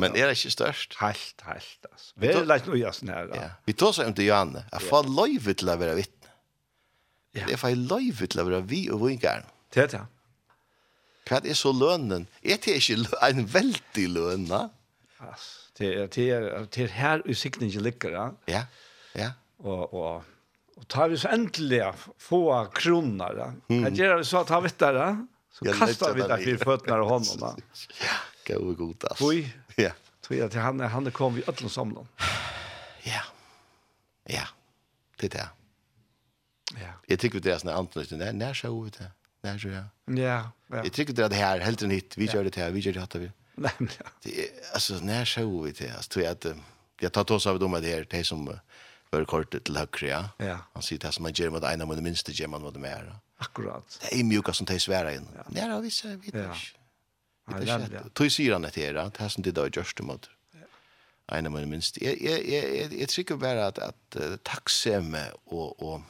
Men er det ikke størst? Helt, helt, altså. Vi er litt noe sånn her, da. Vi tar seg om til Johanne. Jeg får løyve til å være vittne. Ja. Jeg får løyve til å være vi og vingeren. Det er det. Hva er så lønnen? Er det ikke en veldig lønn, da? Altså, det er, det er, det er her usikningen ligger, da. Ja, ja. Og, og, og tar vi så endelig få kroner, da. Mm. Jeg gjør det så tar vi det, da. Så kastar vi det i føttene og hånden, da. [laughs] Ja, god, god, altså. Fy, Ja. Tror jag att han han kom vi alla samlan. Ja. Ja. Det där. Ja. Jag tycker det är såna antingen där när så ut det. När så ja. Ja. Jag tycker det här helt nytt. Vi gör det här, vi gör det här vi. Nej men ja. Det alltså när så ut det. Alltså tror jag att jag tar oss av dem med det här det som var kort till högre, ja. ja. Han sier det som man gjør mot en av de minsta gjør man mot de mer. Akkurat. Det är mjuka som de svära in. Ja, ja det visst, jeg vet. Tøy sier han etter at det er som det da er gjørst om at en av mine minst. Jeg, jeg, jeg, jeg, jeg trykker bare at, at uh, takksemme og, og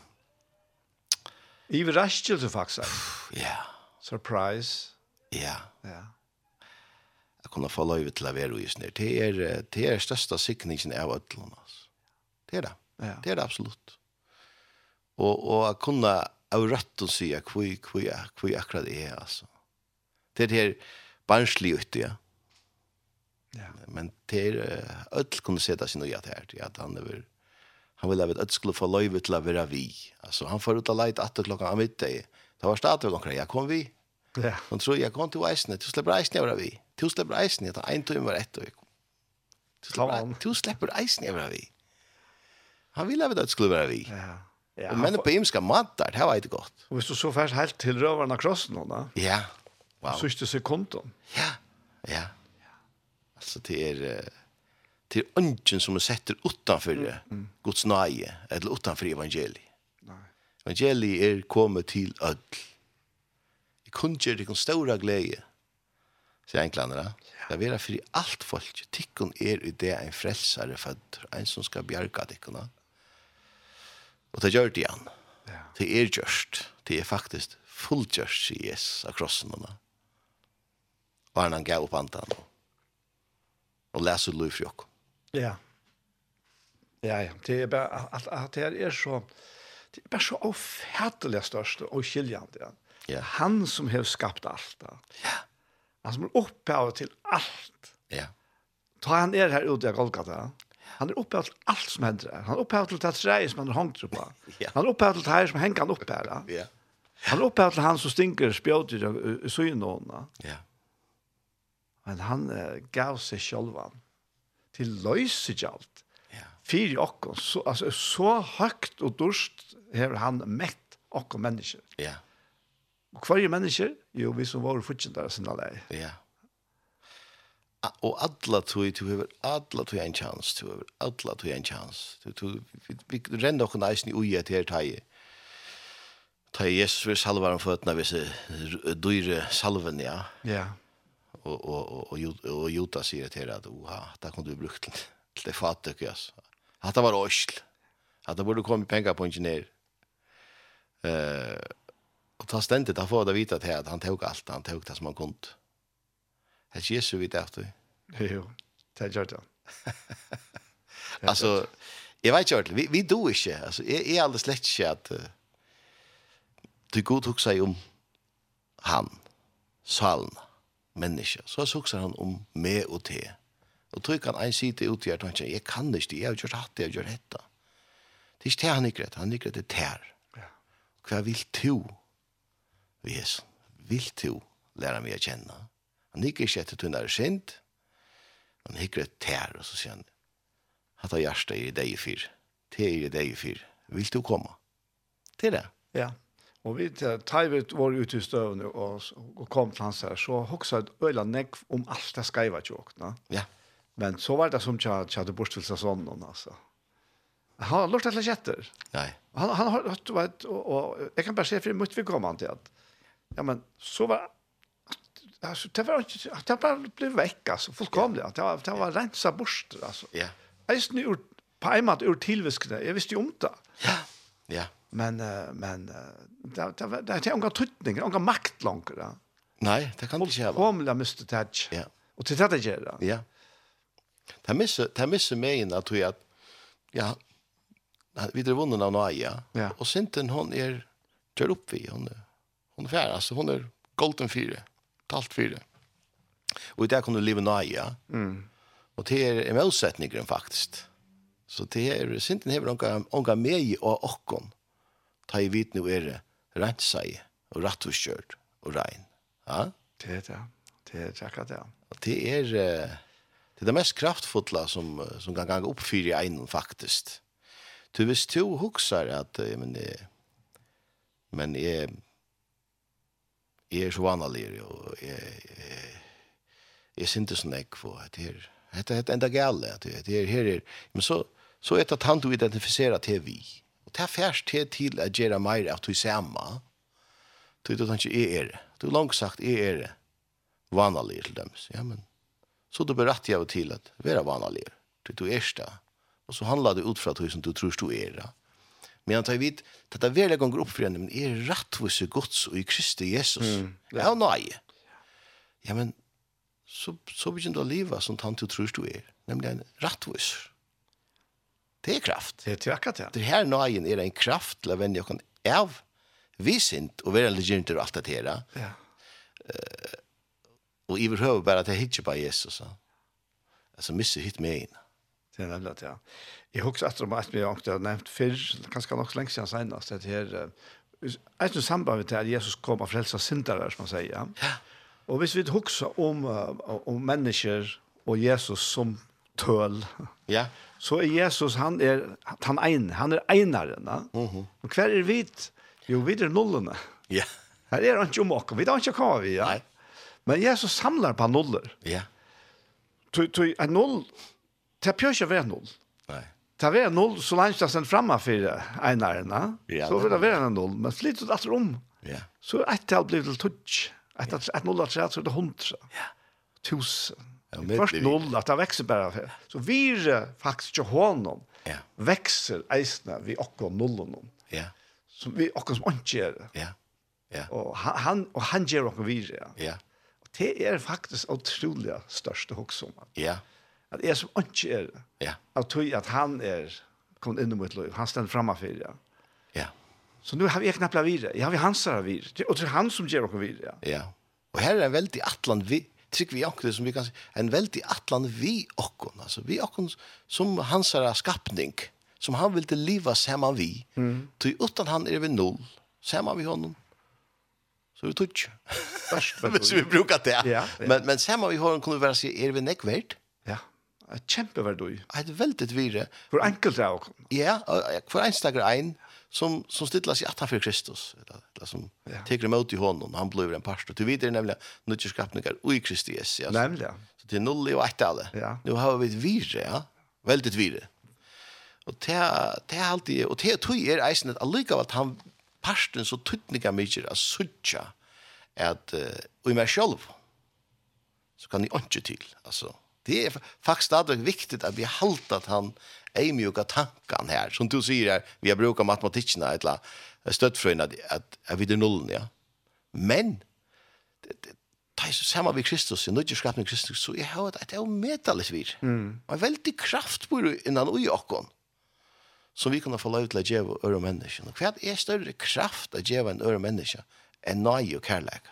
Iverraskelse faktisk. Ja. Surprise. Ja. Ja. Jeg kunne få løyve til å være uisner. Det er, det er største sikningen av ødelen, altså. Det er det. Ja. Det er det absolutt. Og, og jeg kunne av rødt å si hvor, hvor, hvor akkurat er, altså. Det er det her, barnslig ut, ja. Ja. Men til öll kunne sätta sin nöjat här, till att han över han vill att öll skulle få löjv till att vara vi. Alltså han får ut att lejt att klockan av mitt Det var startet och jag kom vi. Ja. Han tror jag kom till Weissne, du släpper eisne över vi. Du släpper eisne, det är en timme var ett och jag Du släpper eisne över vi. Han ville att öll skulle vara vi. Ja. Ja, men på imska matar, det var inte gott. Och hvis du så färs helt till rövarna krossen då? Ja. Wow. Sørste sekunden. Ja, ja. Altså, det er... Det er ønsken som er setter utanfor mm, mm. Guds nøye, eller utanfor evangeliet. Nei. Evangeliet er kommet til ødel. Jeg kunne gjøre det en større glede, sier enklene da. Ja. Det er for alt folk. Tikkun er i det en frelsare født, en som skal bjerga tikkuna. Og det gjør det igjen. Ja. Det er gjørst. Det er faktisk fullgjørst, sier Jesus, av krossen henne. Og han gav opp andan. Og leser lov for dere. Ja. Ja, ja. Det er bare, at, at det er så, det er bare så ofattelig størst og skiljende. Ja. Ja. Han som har skapt alt. Da. Ja. Han som er opphavet til alt. Ja. Ta han er her ute i Golgata. Han er opphavet til alt som hender her. Han er opphavet til det treet som han har håndtru på. ja. Han er opphavet til det her som henger han opp her. Ja. Han er opphavet til han som stinker spjøter i i søgnåene. Ja. Men han uh, gav seg sjølvan til løysegjalt. Ja. Fyri okkon, så, altså, så høgt og durst har han mett okkon mennesker. Ja. Og hver mennesker, jo, vi som var fortjentare sinna lei. Ja. A, og alla tog, du hever alla tog en chans, du har alla tog en chans. Du, du, vi, vi renner okkon eisen i ui et her teie. Ta Jesus vi salvar om føtna, vi dyre salven, ja. Ja. Yeah og og och og Jota sier til at o oha, där kunde du brukt til det fatet alltså. Att det var osl. Att det borde komma penger på ingeniør. Eh og ta stendet, da får det vite at han tok alt han tok det som han kunne. Det Jesus, vi vitt efter. Jo, det gör det. Alltså jag vet inte vi vi do inte alltså är är alldeles lätt at att du god huxar om han salna menneske. Så suksar han om me og te. Og tog kan en sitte ut i hjertet, jeg kan ikke, jeg har gjort hatt, jeg har gjort hetta. Det er ikke det han ikke rett, han ikke rett er ter. Hva vil du, Vi er sånn, vil to lære meg å kjenne. Han ikke ikke etter tunn er sint, han ikke rett ter, og så sier han, hatt av hjertet er i deg i fyr, te er i deg i fyr, vil du komme? Til det? Ja. Og vi tajvet var ute i støvn og, og kom til hans her, så hoksa et øyla nekv om alt det skreiva tjåkna. Ja. Men så var det som tja, tja det bortfylsa sånnen, altså. Han har lort etter kjetter. Nei. Han, han har hørt, vet, og, og, jeg kan bare se för mye vi kom an til at, ja, men så var, Alltså det var ikke, det bara blev veck alltså fullkomligt det var, det var rensa bort, alltså. Ja. Eisen ur, på en måte ur tilviskene, jeg visste jo om det. Ja, ja. Men, men det, det, det, det er ikke trytning, det makt langt. Da. Nei, det kan det ikke ha. Homla miste det. Ja. Og til det det gjør det. Ja. Det misse, det misse meg inn at vi at, ja, vi drev vunnen av Noaia, ja. og Sinten, hon er, kjør opp vi, hon, hon er færre, altså, hon er golden fire, talt fire. Og i det kan du leve Noaia, mm. og det er en motsetningeren faktisk. Så det er, Sinten hever onga, onga meg og okkon, ta i vit nu er det rensai og rattvurskjørt og rein. Ja? Det er det. Det er akkurat det. Det er det, er det mest kraftfulla som, som kan gange oppfyre i einen faktisk. Du hvis to huksar at men, men jeg, jeg er så vanlig og jeg, jeg, jeg syntes sånn jeg på at her Hetta hetta enda gælle at det er her er men så så er det at han du identifiserar til vi. Og det er færst til til at gjøre mer av du samme. Du vet ikke, jeg er det. Du har langt sagt, jeg er det. Vanlig til dem. Ja, men så du berett jeg til at være vanlig. Du du er det. Og så handler det ut fra det som du tror du er det. Men han tar vidt, dette er veldig ganger opp for henne, men er rettvise gods og i Kristi Jesus. Mm. Ja, nei. Ja, men så, så begynner du å leve som han du tror du er. Nemlig en rettviser. Det är kraft. Det är akkurat det. Det här nöjen är en kraft till att vänja oss av visint och vara legend och allt det här. Ja. Uh, och i behöver bara att jag hittar på Jesus. Så. Alltså missar hit med in. Det är nämligen ja. Jag husker etter om att vi har nämnt förr, kanske nog länge sedan senast, det här et noe samband med det Jesus kom og frälsa syndare, som man säger. Ja. Och hvis vi husker om, om människor och Jesus som tøl. Ja. Så er Jesus, han er, han ein, han er einaren. Mm Mhm. Og hver er vi? Jo, vi er nullene. Ja. Her er han ikke om åkken, vi er ikke hva vi ja. Nei. Men Jesus samlar på nuller. Ja. Tu, tu, en null, det pjør ikke være null. Nei. Ta er null, så langt det er framma fremme for. Ja, så vil det være en null, men flyttet alt om. Ja. Så ett tal blir det touch. Ett, ett null, ett null, ett null, ett Ja. ett null, Först noll att det växer bara. Så vi är faktiskt ju honom. Ja. Växer eisna vi och nullen. Ja. Som vi och som inte gör. Ja. Ja. Och han och han ger och vi. Ja. Och det är faktiskt otroliga största huxom. Ja. Att är som inte är. Ja. Att tog att han är kom in i mitt liv. Han ställer framför ja. Ja. Så nu har vi knappt vidare. Jag har vi hansar vidare. Och det är han som ger och vidare. Ja. Och här är en väldigt atlant vi trygg vi okkur som vi kan en veldig atlan vi okkur, altså vi okkur som hans er skapning, som han vil til liva saman vi, mm. til utan han er vi null, saman vi honom, så vi men Hvis vi brukar det. Ja, ja. Men, men saman vi honom kunne være sig, er vi nekverd? Ja, et kjempeverdøy. Et veldig vire. For enkelt er okkur. Ja, for enstakker ein, som som stilla sig att för Kristus eller, eller som ja. tar emot i honom han blir en pastor du vet det nämligen nu är skapningar i Kristi Jesus alltså. nämligen så det er noll och ett alla ja. nu har vi ett vire ja väldigt vire och det det alltid och det tror jag är eisen att allika vart han pastorn så tydliga mycket att söka att och i mig själv så kan ni inte till alltså det är faktiskt stadigt viktigt att vi håller att han eimjuka tankan här. Som du säger her, vi har brukat matematikerna ett la stöttfröjna att, att, att vi er nullen, ja. Men, det, det, det är samma vid Kristus, i nödgjärskapen i Kristus, så jag har ett omedeligt vir. Mm. Og en väldigt kraft på innan ui okkon. Som vi kan få lov til å gjøre øre människan. Och vad är större kraft att ge en øre människa enn nöj og kärlek?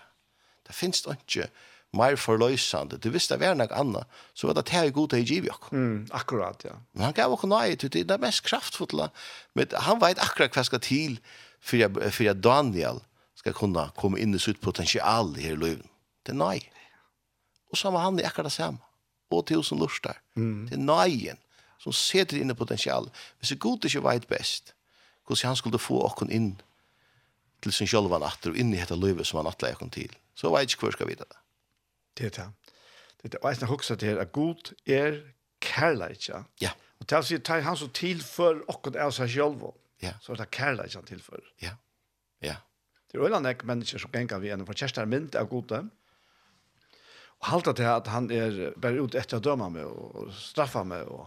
Det finnes det ikke, mer forløsende. Du visste det var noe annet, så var det det her er god til å oss. Mm, akkurat, ja. Men han gav oss nøye til det, det mest kraftfulle. Men han vet akkurat hva skal til for at Daniel skal kunne komme inn i sitt potensial i hele livet. Det er nøye. Og så var han akkurat det samme. Og som lustar. Mm. Det er nøyen som setter inn i potensial. Hvis det god ikke vet best, hvordan han skulle få oss inn til sin sjølvan atter og inn i dette livet som han atleik til. Så vet ikke hvor skal vite det. Det er det. Det er eisen hoksa til at god er kærleikja. Ja. Og til å si, ta han som tilfør okkur av seg sjølv, ja. så er det kærleikja han tilfør. Ja, ja. Det er øyland ek mennesker som gengar vi enn for kjærstar mynd av gode, og halda til at han er bare ut etter å døma meg og straffa meg og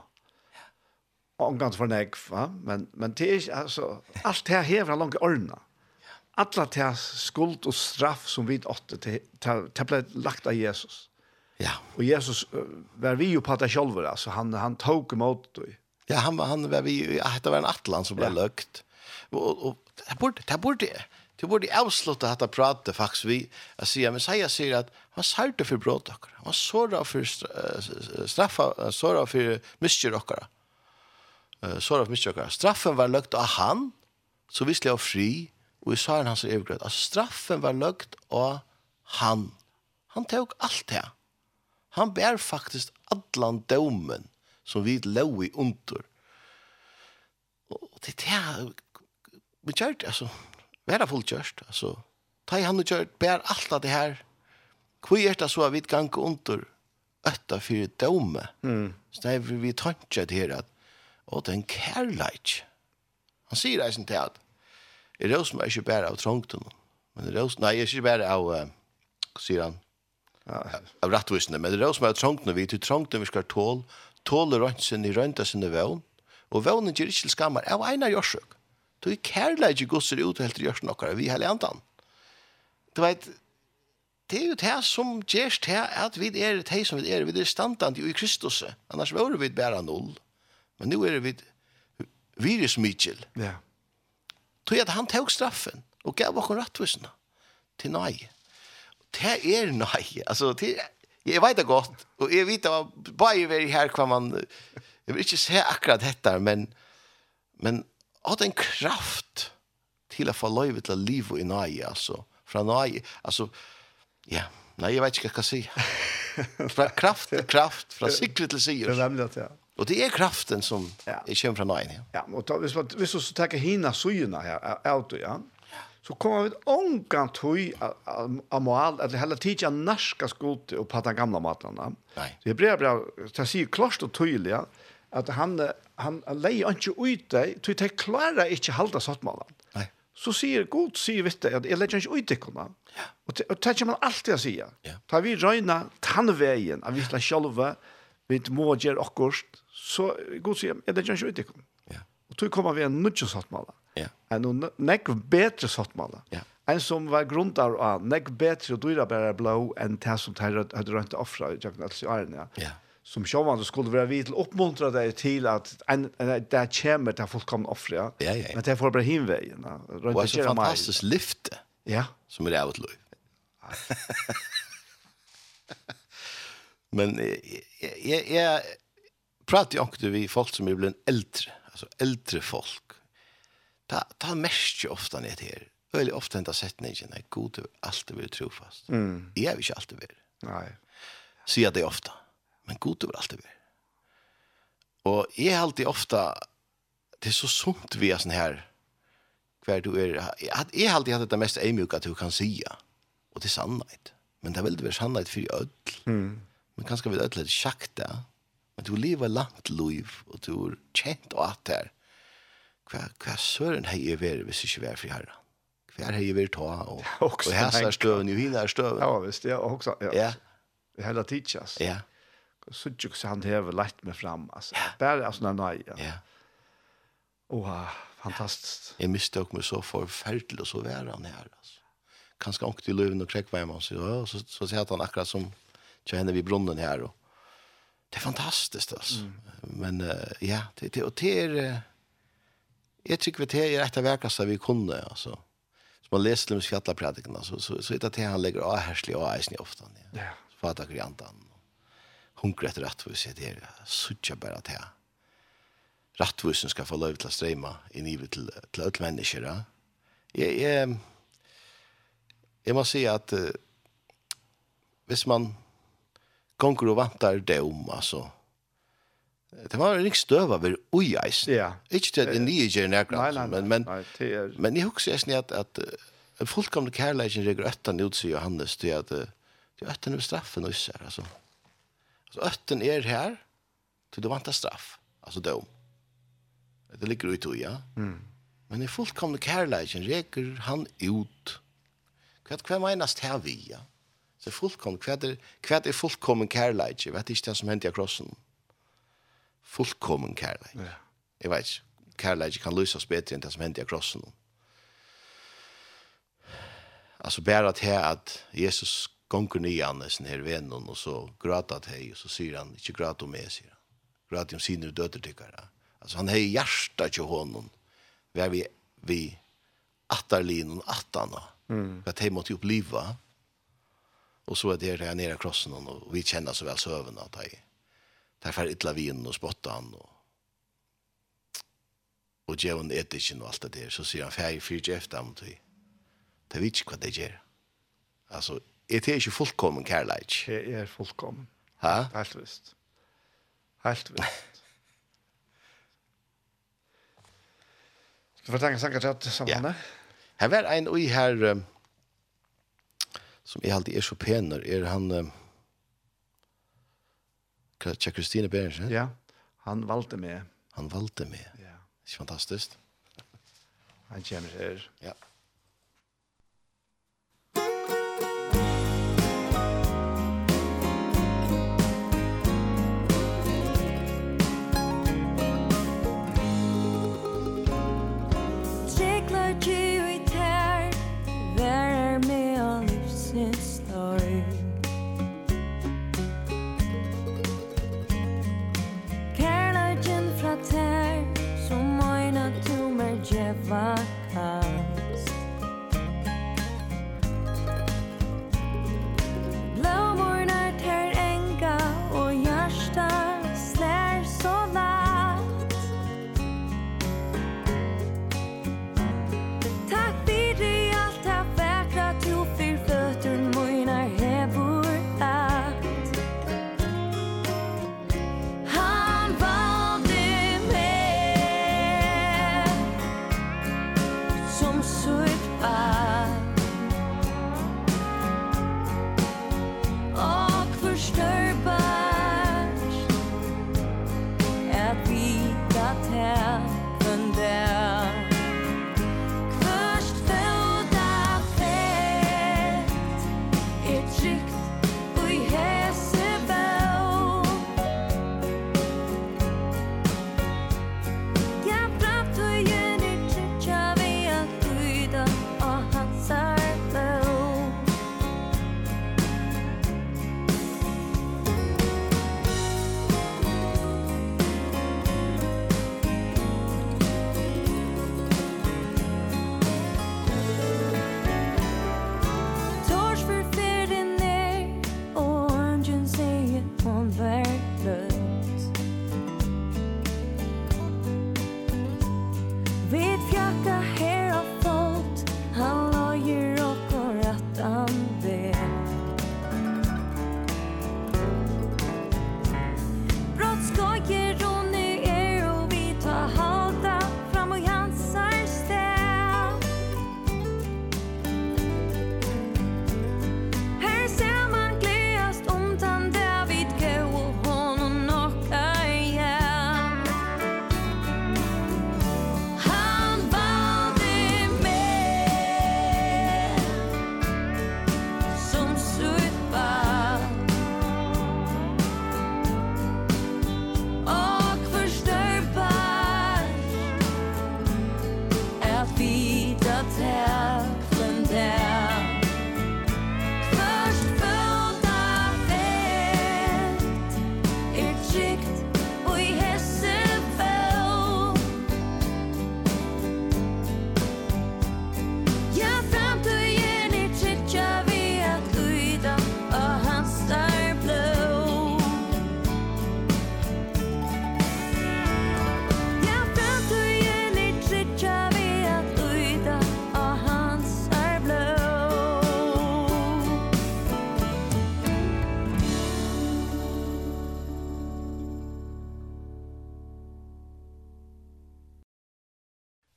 omgans for nek, va? Men, men det er ikke, altså, alt det her hever han langt i alla til skuld og straff som vi åtte til, til, ble lagt av Jesus. Ja. Og Jesus var vi jo på det selv, altså han, han tok imot det. Ja, han, han var vi, det var en atlan som ble ja. løgt. Og, og det burde, det burde, det borde avsluta dette pratet faktisk vi, jeg sier, men sier jeg sier at han sørte for bråd dere, han såret for straffa, han såret for mistyr dere, såret for mistyr dere. Straffen var løgt av han, så visste jeg fri, og i saren hans er evgrød, at straffen var løgt av han. Han tog alt det. Han bær faktisk allan domen som vi lov i under. Og det er det vi kjørt, altså, være fullt kjørt, altså, ta i han og kjørt, bær alt av det her. Hvor er det så at vi gang under øtta fyrir dome? Mm. Så det er vi tanket her at, og den kærleik. Han sier eisen til at, er det som er ikke bare av trongten, men jeg rås, nei, jeg er ikke bare av, uh, sier han, ja. av rattvisene, men jeg rås meg av trongten, vi til trongten vi skal tål, tåle røntsen i rønta sinne vevn, og vevnen gjør ikke til skammer, av eina gjørsøk. Du er kærlig ikke gosser ut helt til jørsen okkar, vi hele andan. Du vet, det er jo det som gjørs til at vi er det som vi er, vi er standant jo i Kristus, annars var vi bare null, men nu er vi, virus Mitchell. Ja. Yeah tog at han tog straffen og gav okkur rattvisna til nei. Det er nei. Altså, det er, jeg vet det godt, og jeg vet det bare er her hva man, jeg vil ikke se akkurat dette, men, men at en kraft til å få lov til å leve i nei, altså, fra nei, altså, ja, nei, jeg vet ikke hva jeg skal si. [laughs] fra kraft til kraft, fra sikre til sier. Det er nemlig at, ja. Och det är kraften som ja. är känd från nöjen. Ja, ja, och då, hvis, hvis vi så tar hina syna här, auto, ja, så kommer vi ångan tog av mål, eller hela tiden norska skoter och på den gamla Ja. Nej. Det är bra, bra, det säger klart och tydligt att han, han lejer inte ut dig, tog det klarar inte halda sattmålen. Nej. Så säger god, säger vitt att jag lägger inte ut dig. Ja. Och det, och det kan man alltid säga. Ja. Tar vi röjna tandvägen, att vi ska själva, vi må gjøre akkurat, så god sier, er det ikke ut i Ja. Og tog kommer vi en nødvendig sattmaler. Ja. En nekk bedre sattmaler. Ja. En som var grunntar av nekk bedre og dyra bare blå enn det som de hadde rønt offra i Jøkken Elsi Arne. Ja. Som sjåvandet skulle være vidt til å oppmuntre deg til at en, en, det kommer til fullkomne offre. offra. Ja, ja, ja. Men det får bare hinveien. Det er så fantastisk lyfte ja. som er av et liv. Men jeg, jeg, jeg, pratar jag också vi folk som är blir äldre, alltså äldre folk. Ta ta mest ju ofta ner här. Väldigt ofta inte sett nej, nej, god du alltid vill trofast. Mm. Jag vill ju alltid vill. Nej. Säger det ofta. Men god du alltid vill. Och är alltid ofta det är så sunt vi är sån här kvar du är jag har alltid haft det mest ämjuka du kan säga. Och det är sannhet. Men det är väl det är sannhet för öll. Mm. Men kanske vi öll lite schakta Men du lever langt liv, og du er kjent og at her. Hva, hva søren hei jeg vært hvis ikke vær fri herre? Hva er hei jeg vært ta, og, [laughs] også, og hæsa er støven, og hina er støven. Ja, visst, ja, også, ja. ja. Det hele tidsjas. Ja. Så ikke så han hever lett meg fram, altså. Ja. Bare, altså, nei, ja. Ja. Åh, fantastisk. Jeg mistok meg så forferdelig, og så vær han her, altså. Kanskje ångte i løven og krekk krekkveimann, så, så, så, så sier han akkurat som, så henne vi brunnen her, og det är fantastiskt altså. Mm. Men uh, ja, det det och det är jag tycker det är rätt att verka så vi kunde alltså. Så man läser dem skatta predikan så så så det han lägger av härslig och i ofta. Ja. Så fattar jag inte han. Hungrar efter rätt det er sucha bara til rettvisen skal ska få lov till att strömma i i till til alle mennesker. Ja. Jag jeg, jeg måste säga att uh, hvis man gonger og vantar dom, altså. Det var en støv av ui ujeis. Ja. Ikke til at en nye gjør nærkant, men, men, nei, er... men jeg husker jeg at, at en fullkomne kærleikken reger øtten ut til Johannes, til at det er øtten er straffen også her, altså. Altså øtten er her, til du vantar straff, altså dom. Det ligger ut i ja. Mm. Men en fullkomne kærleikken reger han ut. Hva er det hver her vi, ja? Mm Så fullkommen, hva er, hva er fullkommen kærleik? Jeg vet ikke det som hendte i krossen. Fullkommen kærleik. Ja. Jeg vet ikke, kærleik kan løses bedre enn det som hendte i krossen. Altså bare at at Jesus gonger nyan sin her vennen, og så gråter til hei, og så sier han, ikke gråt om meg, sier han. Gråt om sine døter tykkere. Altså han hei hjertet til hånden, hver vi, vi atterlinen og attene, mm. hva de måtte oppleve, Og så er det her nere krossen og vi kjenner så väl söven att det där för illa vin och spottan og och Jevon etiken och alt det der. så sier han färg ikke efter ham, det. Det vet ikke hva det gjør. Altså, er det ikke fullkommen kärlek. Det er fullkommen. Ha? Helt visst. Helt visst. [laughs] Skal vi ta en til at sammen? Ja. Her var en her um, som är alltid är så pener är han eh, Tja Kristine Bergen. Ja, han valde med. Han valde med. Ja. Det är fantastiskt. Han kommer här. Ja.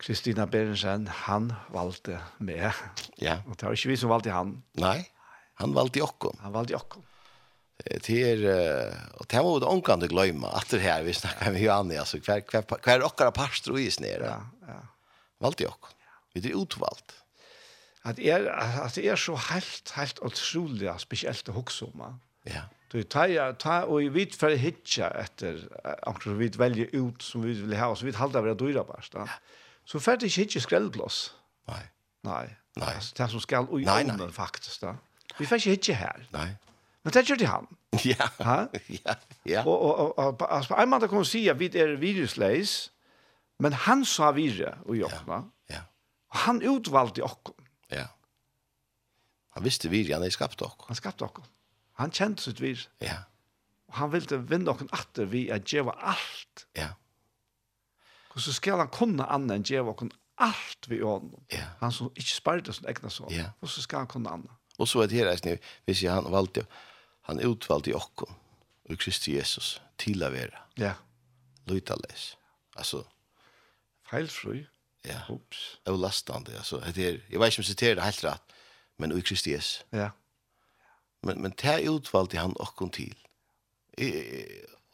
Kristina Berensen, han valgte meg. Ja. Og det var ikke vi som valgte han. Nei, han valgte okken. Han valgte okken. Det er, og det må vi omgang du gløyma, at det her, vi snakker med Johanne, altså, hver, hver, hver okkara pastor og is nere. Ja, ja. Valgte okken. Vi er utvalgt. At er, at det er så helt, helt utrolig spesielt å huske om. Ja. Du tar ta og vi vet for hitja etter, akkurat vi velger ut som vi vil ha, så vi halda vera dyra bast. Ja så får det ikke skrellblås. Nei. Nei. Nei. Altså, det som skal i ånden, faktisk. Da. Vi får ikke ikke her. Nei. Men det gjør det han. [laughs] Ja. Ha? ja. ja. Og, og, og, og altså, en måte kan si at vi er virusleis, men han sa virre og jobba. Ja. ja. Og han utvalgte okken. Ja. Han visste virre, han er skapt okken. Han skapte okken. Han kjente sitt virre. Ja. Og han ville vinne okken atter vi at gjøre alt. Ja. Ja Og så skal han kunne anna enn djeva og allt vi ånden. Ja. Han som ikke sparte sin egna sånn. Ja. Og så skal han kunne anna. Og så er det her, ni, hvis jeg, han valgte, han utvalgte i okken, og Kristi Jesus, til å være. Ja. Løyta Alltså, Altså. Feilfrøy. Ja. Ups. Det var lastande, altså. Det er, jeg vet ikke om jeg citerar det helt rett, men i Kristi Jesus. Ja. Men, men det utvalgte han okken til. I,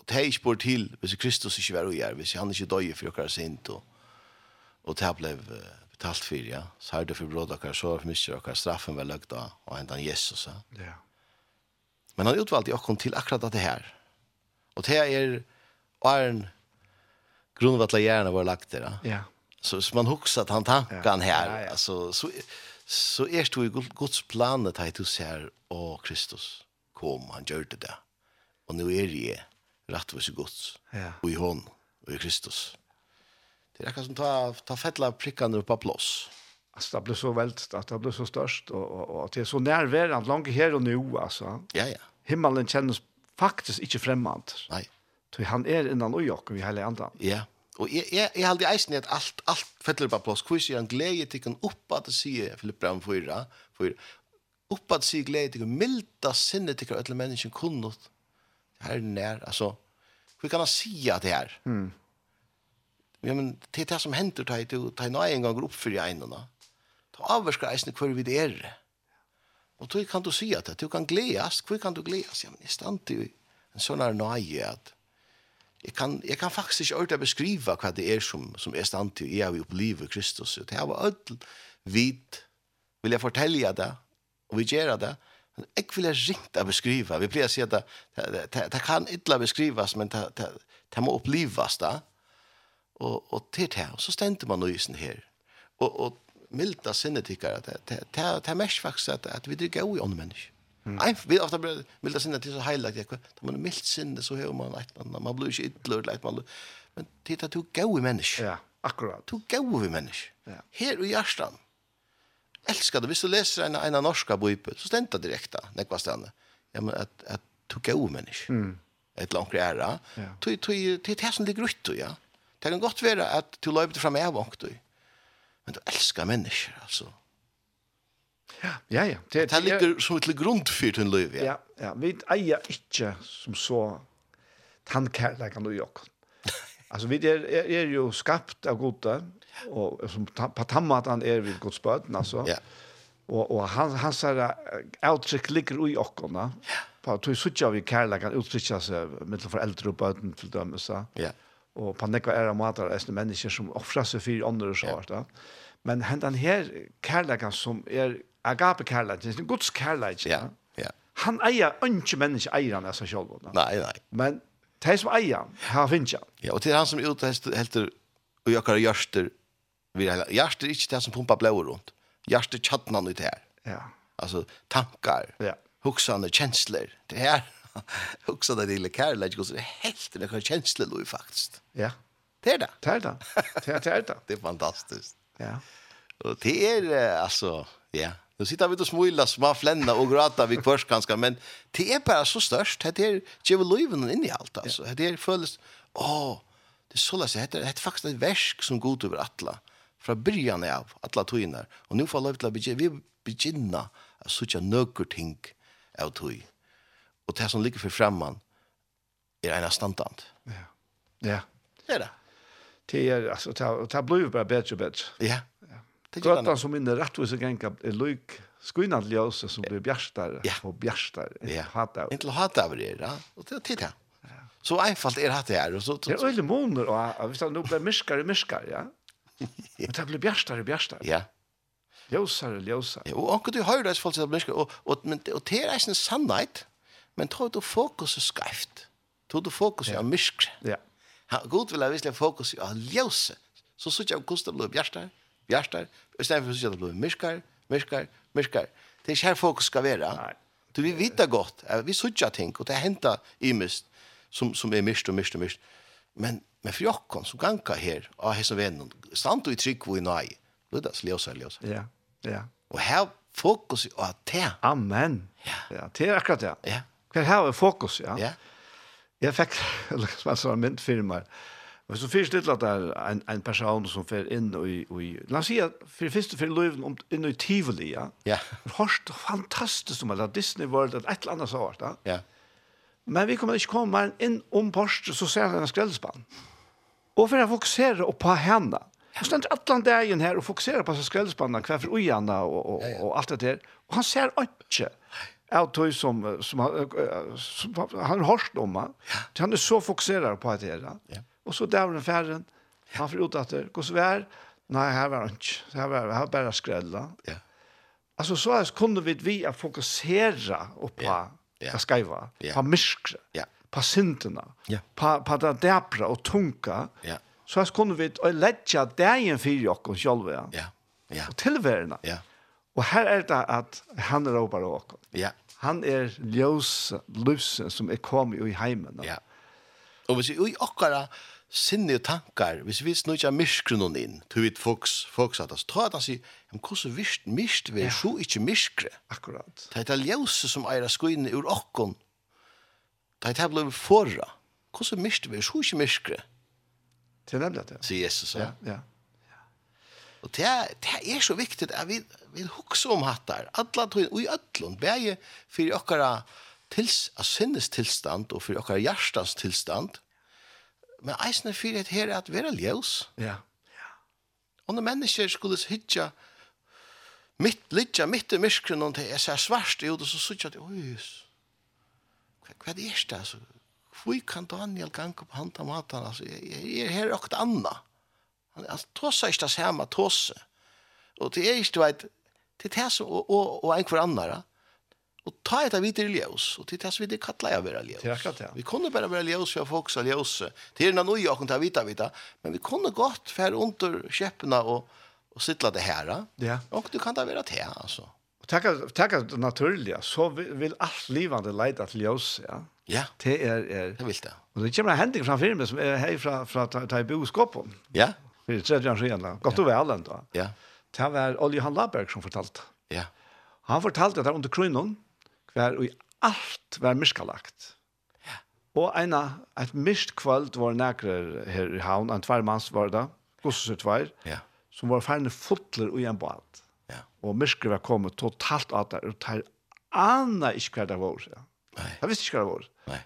Og det er ikke bort til hvis Kristus ikke var ugjær, hvis han ikke døg for dere sint, og, og det ble betalt for, ja. Så har du for bråd dere, så har for mye dere, straffen var løgt av, og hentan Jesus, ja. ja. Men han utvalgte dere til akkurat det her. Og det er, er en grunn av at lærerne var lagt der, ja. Så hvis man husker at han tanken her, ja, ja. altså, så, så er det jo Guds planet at du ser, å Kristus kom, han gjør det der. Og nå er det jeg rettvis i gods, ja. og i hånd, og i Kristus. Det er akkurat som ta, ta fettla prikkene på plås. Alltså det blir så väldigt, att det blir så störst och, och, och det är så närvarande långt här och nu alltså. Ja, ja. Himmelen känns faktiskt inte främmande. Nej. Så han är innan och jag och vi hela andra. Ja. Och jeg, jeg jag hade eisen at allt allt fettler på plats. Quiz är han glädje till kan upp att se Filip 4, förra för upp att se til till milda sinne till alla människan kunnot här när alltså hur kan man säga det här? Mm. Ja men det är det som händer då det tar nå en gång upp för dig ändå. Ta avskräck isen kvar vid er. Och då kan du se att du kan glädjas, hur kan du glädjas? Ja men istant du en sån här nöje att Jag kan jag kan faktiskt inte ordentlig beskriva vad det är som som är stand till jag upplever Kristus. Det här var ødel vidt. vill jag fortälja det och vi gjør det Men jeg vil jeg ringt å beskrive. Vi pleier å si at det, det, det, det kan ikke beskrives, men det, det, det må opplivas da. Og, og til det, og så stendte man nøysen her. Og, og milda sinnetikkere, det, det, det, det er mest faktisk at, at vi drikker jo i ånd mennesker. Mm. Vi ofta blir milda sinne til så heilagt jeg, da man er mildt sinne så hører man et annet, man blir ikke ytler, leit man, men titta, du gau gode mennesk. Ja, akkurat. Du gau i mennesk. Ja. Her i hjertan, elskar det. Hvis du leser en, en norska bøyper, så stendte det direkte, nekva stedene. Ja, men at, at tok jeg omennisk. Mm. Et langt æra. Ja. Tog, tog, det er det som ligger ut, ja. Det kan godt være at du løper fram av du men du elskar mennesker, altså. Ja, ja, ja. Det, det ligger som et grund for din liv, ja. Ja, ja. Vi eier ikke som så tannkærleikene i oss. [laughs] Altså, vi er, er, er jo skapt av gode, og som på tammatan er vi vid Guds bön alltså. Ja. Og, og han han sa avtrykk ligger i ockorna. På att så vi kallar kan uttrycka sig med för äldre och bön till dem så. Ja. Og på näka är matar det mennesker som offrar sig ånder og så här. Men han den här kärleken som er agape kærleggen, det er Guds kärleken. Ja. Ja. Han eier ikke menneske eier han av seg selv. Da. Nei, nei. Men de som eier han, han finner han. Ja, og til han som er ute, helt uthester og jakkar gjørster vi är hjärtat inte det som pumpar blod runt. Hjärtat chatnar ut här. Ja. Alltså tankar. Ja. Huxande [laughs] känslor. Det här också det lilla Karl går så helt det kan känslor då faktiskt. Ja. [laughs] Det är det. Det är det. Det är det. Det är fantastiskt. Ja. Och det är alltså ja. Nu sitter vi då smular små flända och gråta vi kvörs ganska men det är bara så störst. Det är Jevel Leven in i allt alltså. Det är föls åh det är så läs det är faktiskt ett verk som går över alla fra byrjan av alla tøyna. Og nu får lov til å begynne, vi begynna å sutja nøkker ting av tøy. Og det som ligger for fremman er en av standant. Ja. Ja. Det er det. Det er, altså, det, det blir bare bedre og bedre. Ja. Gøtan som inne rettvise genka er lyk skuinat ljøse som blir bjærstar ja. og bjærstar. Ja. Hata. Inntil hata av det, ja. Og det er tid her. Så einfalt er hatt det her. Det er øyne måneder, og hvis han nå blir myskare, myskare, ja. Men det blir bjärstare, bjärstare. Ja. Ljøsare, ljøsare. Ja, og anker du høyre hans folk til mennesker, og, og, men, og det er en sannhet, men tror du fokus og skreft. Tar du fokus og mysk. Ja. Han, god vil ha visst fokus og ljøse. Så sier jeg hvordan det blir bjørstar, bjærstar, i stedet for at det blir myskar, myskar, myskar. Det er ikke her fokus skal være. Nei. Du, vi vet det godt, vi sier ting, og det henter i mist, som, som er mist og mist og mist. Men, men for jokken som ganka her, och hese vennen, stand og i trygg og i nøy. Det er løsa. Ja, ja. Og här fokus på det. Amen. Ja. ja, det er akkurat det. Ja. Hver her er fokus, ja. Ja. Jeg fikk, som [laughs] en sa, myndfirmer. Og så fyrst litt at det er en, en person som fer inn i, i la oss si at for det første fyrir løyven om, inn i Tivoli, ja. Ja. Yeah. Hørst fantastisk om Disney World, et eller annet så, ja. Ja. Yeah Men vi kommer ikke komme inn om Porsche, så ser han en skrellspann. Og for å fokusere på henne. Han stender alle dagen her og fokuserer på skrellspannene, hver for ujene og, og, og, alt det der. Og han ser ikke av tog som, som, han, som han har hørt om. Han er så fokuseret på det her. Ja. Og så der var den ferden. Han får ut etter. Hvordan vær? Nei, her var han ikke. Her var han bare skrella. Ja. Altså så kunne vi, vi fokusere på ja ja. på skaiva, ja. på myskre, ja. på syndene, ja. på, på det dæpre og tunga, ja. så jeg kunne vi ledja dagen for oss selv, ja. ja. ja. og tilværende. Ja. Og her er det at han er over oss. Ja. Han er ljøs, lusen som er kommet i heimen. Ja. Og hvis vi okkara, sinne tankar, hvis vi snurja myskrunnen inn, til vi folks, folks at oss, ta at han sier, men hvordan visst mist vi er så ikke myskre? Akkurat. Det er det ljøse som eira skuinne ur okkon, det er det blei forra, hvordan mist vi er så ikke myskre? Til nemlig det. Sier Jesus, ja. Ja, ja. Og det er, det er så viktig at vi vi hukse om hattar, alla tog og i ötlund, bæg fyrir okkara tils, sinnes tilstand og fyrir okkara hjertans tilstand, men eisne fyrir et her at vera ljós. Ja. Og når mennesker skulle hitja mitt, litja mitt i myskren og jeg ser svart i og så sier jeg at, oi, hva, hva er det erste, altså? Hvor kan Daniel gange på handa matan, altså? Jeg, jeg er her okta anna. Han altså, tåsa ikke det samme tåse. Og det er ikke, du vet, det er det som, og, og, og en hver annan, Og ta etter videre ljøs, og til tess vi det kattler jeg være ljøs. Takk, ja. Vi kunne bare være ljøs, for folk som ljøs. Det er noe jeg kunne ta vita, vita, men vi kunne godt fære under kjeppene og, og sitte det her. Ja. Og du kan ta være til, altså. Og takk, det naturlig, så vil, vil alt livande leide til ljøs, ja. Ja. Det er, er... Det vil det. Og det kommer en hending fra firmen som er her fra, fra, ta Taibo-skåpen. Ja. Vi er tredje år Godt og vel enda. Ja. Det var Olje Han Laberg som fortalte. Ja. Han fortalte at det var under krynnen, hver og i alt var miskalagt. Og eina, et mist kvöld var nægrer her i havn, en tverrmanns var det, gosser tvær, ja. som var ferne fotler og en bad. Ja. Og misker var kommet totalt av det, og tar anna ikke hva det var. Ja. Nei. Jeg visste ikke hva det var. Nei.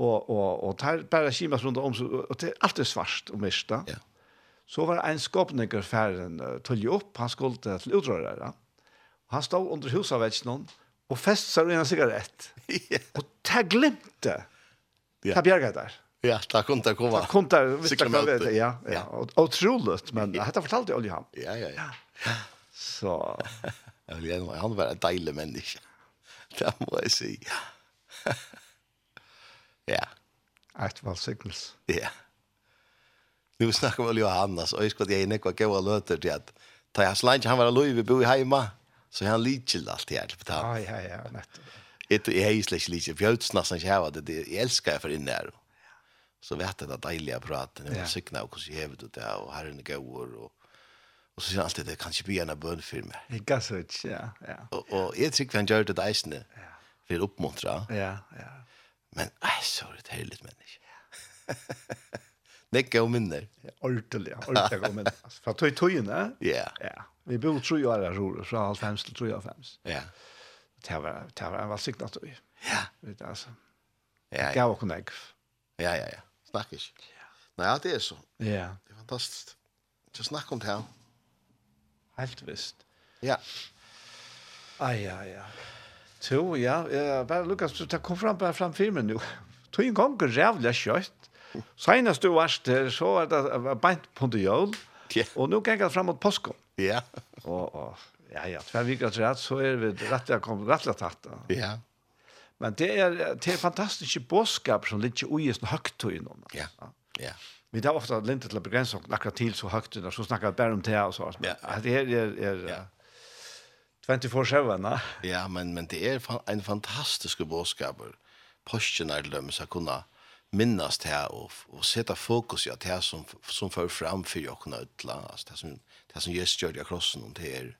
Og, og, og tar bare kimas rundt om, og det er alltid svart og mist. Ja. Så var en skåpninger færen uh, tullig opp, han skulle til utrørere. Han stod under husavvetsen, og och festar i en cigarett. Och [laughs] ta glemte. Ja. Ta bjerget der. Ja, ta konta komma. Ta konta, visst kan det, ja. ja. Otroligt, men jag hade fortalt det Olje han. Ja, ja, ja. Så. [laughs] han var en deilig människa. [laughs] Det må jag si. ja. Et valgsignels. Ja. Nu snakker vi om Johannes, och jag ska det är nekva gåa løter til att ta jeg slant, han var lov, vi bor hemma. Så han liker allt det här på tal. Ja, ja, ja, nettopp. Det är ju släck lite fjötsna som jag hade det jag älskar för inne där. Så vet det att dejliga praten och cykna och så hävd och det och här inne går och och så sen alltid det kanske blir en bön för mig. Det så ja, ja. Och och jag tycker han gör det där inne. Ja. För uppmuntra. Ja, ja. Men nej så det är härligt människa. [laughs] Det går minner. Ordentligt, ordentlig går minner. [laughs] För fra tog ju, Ja. Ja. Vi bor tre år her, Rore, fra halv fems til tre og fems. Ja. Det var, det var en valgsikt at vi. Ja. Vet du, altså. Ja, ja. Gav og konegg. Ja, ja, ja. Snakk ikke. Ja. Nei, det er så. Ja. Det er fantastisk. Så snakk om det her. Helt visst. Ja. Ai, ai, ja. Jo, ja. ja, Bare, Lukas, du kom fram bare fram firmen nu. [laughs] Tøyen gonger rævlig kjøtt. Senast du varst her, så er det beint på det jøl. Og nu gikk jeg fram mot påskom. Ja. Og, og ja, ja, tvær viker til rett, så er vi rett til å komme rett til tatt. Ja. Men det er, det er fantastiske bådskap som ligger ui i sånn i nå. Ja, ja. Vi tar ofte lint til å begrense oss akkurat til så høgt og så snakker vi bare om det og så. Ja, ja. Det er, er, er ja. 24-7, na? Ja, men, men det er en fantastisk bådskap. Postjen er lømme seg kunne minnas det her og, og sette fokus i det som, som fører fram for å kunne utla, altså det som det som Jesus gjør i krossen om det er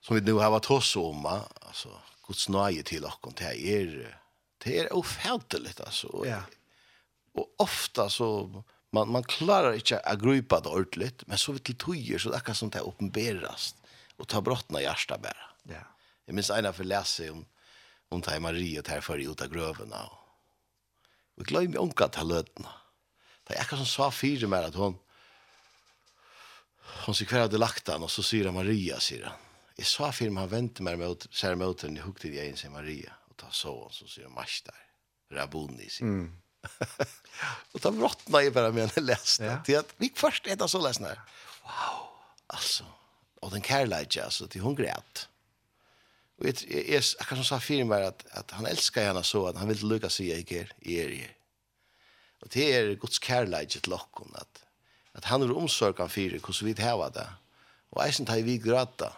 som vi nu har vært hos om alltså Guds nøye till oss det er det är ofärdligt alltså ja. Och ofta så man man klarar inte att gripa det ordentligt men så vill tojer så det där kan det här uppenbaras och ta brottna hjärta bara. Ja. Jag minns ena för läsa om om ta Maria här för ut av grövarna och vi glömmer onka ta lötna det är kanske som sa fyra med att hon hon sig kvar hade lagt han och så syra Maria säger han. Jag sa film han vänt mig mot ser mot den hugg jag in sig Maria och ta så hon så säger mars där. Rabuni sig. Mm. och ta brottna i bara med en läst. Ja. Det att vi först är det så läst. Wow. Alltså och den Caroline alltså till hon grät. Och jag är jag som sa film var att att han älskar henne så att han vill lycka sig i er i er. Och det är Guds kärlek till lockon att at han er omsorgan fyrir hvordan vi heva det. Og eisen tar vi grata,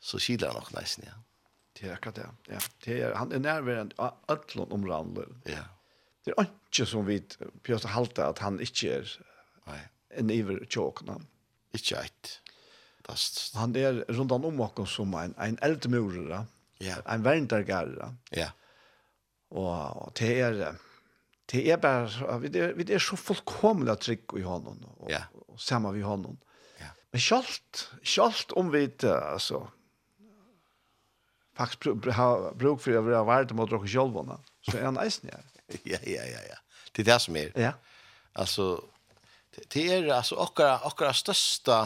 så kilar han nok neisen, ja. Det er akkurat det, ja. Det er, han er nærværende av ætlån omrande. Ja. Det er ikke som vi pjøst å halte at han ikke er Nei. en iver tjåkna. Ikke eit. Fast. Han er rundt om oss som en, en eldmurere, ja. en verndargarere. Ja. Og, og det er det er bare, vi er, vi er så fullkomlig trygg i hånden, og, ja. og, sammen vi hånden. Ja. Men kjalt, kjalt om vi ikke, altså, faktisk har bruk for å være verdt mot dere kjølvene, så er han eisen her. [laughs] ja, ja, ja, ja. Det er det som er. Ja. Altså, det er altså okkara, okkara största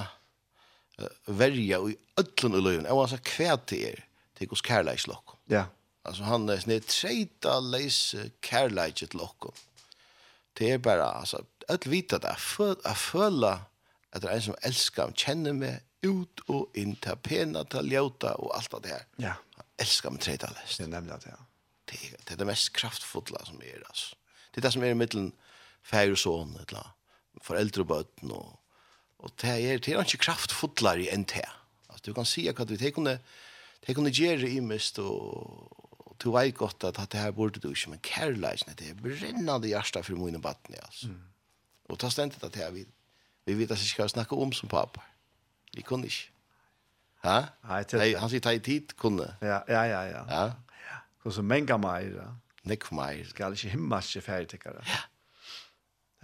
uh, verja i ödlun i løyven, og altså hva det er, det er hos kærleikslokk. Ja. Ja Alltså han är snitt trejta leis kärlejt till. Det är bara alltså att vita det att följa att det är en som älskar och känner mig ut och in till pena till ljota och allt det här. Ja. Han älskar mig trejta leis. Det nämnde att ja. Det är det, det mest kraftfulla som är alltså. Det är det som är i mitten färg och son eller föräldrar och bötten och Och det er, det er ikke kraftfullare än det. Altså, du kan si at vi, det kunne, det kunne gjøre i mest, og, du vet godt at det her burde du ikke, men kærleisen, det er brennende hjerte for mine battene, altså. Mm. Og ta stendet at jeg vil. Vi vet at vi skal snakke om som pappa. Vi kunne ikke. Ha? Nei, til... Nei, han sier ta i tid, kunne. Ja, ja, ja. ja. ja. Så så menga meir. Nekk meg. Skal ikke himmelske ferdigere. Ja.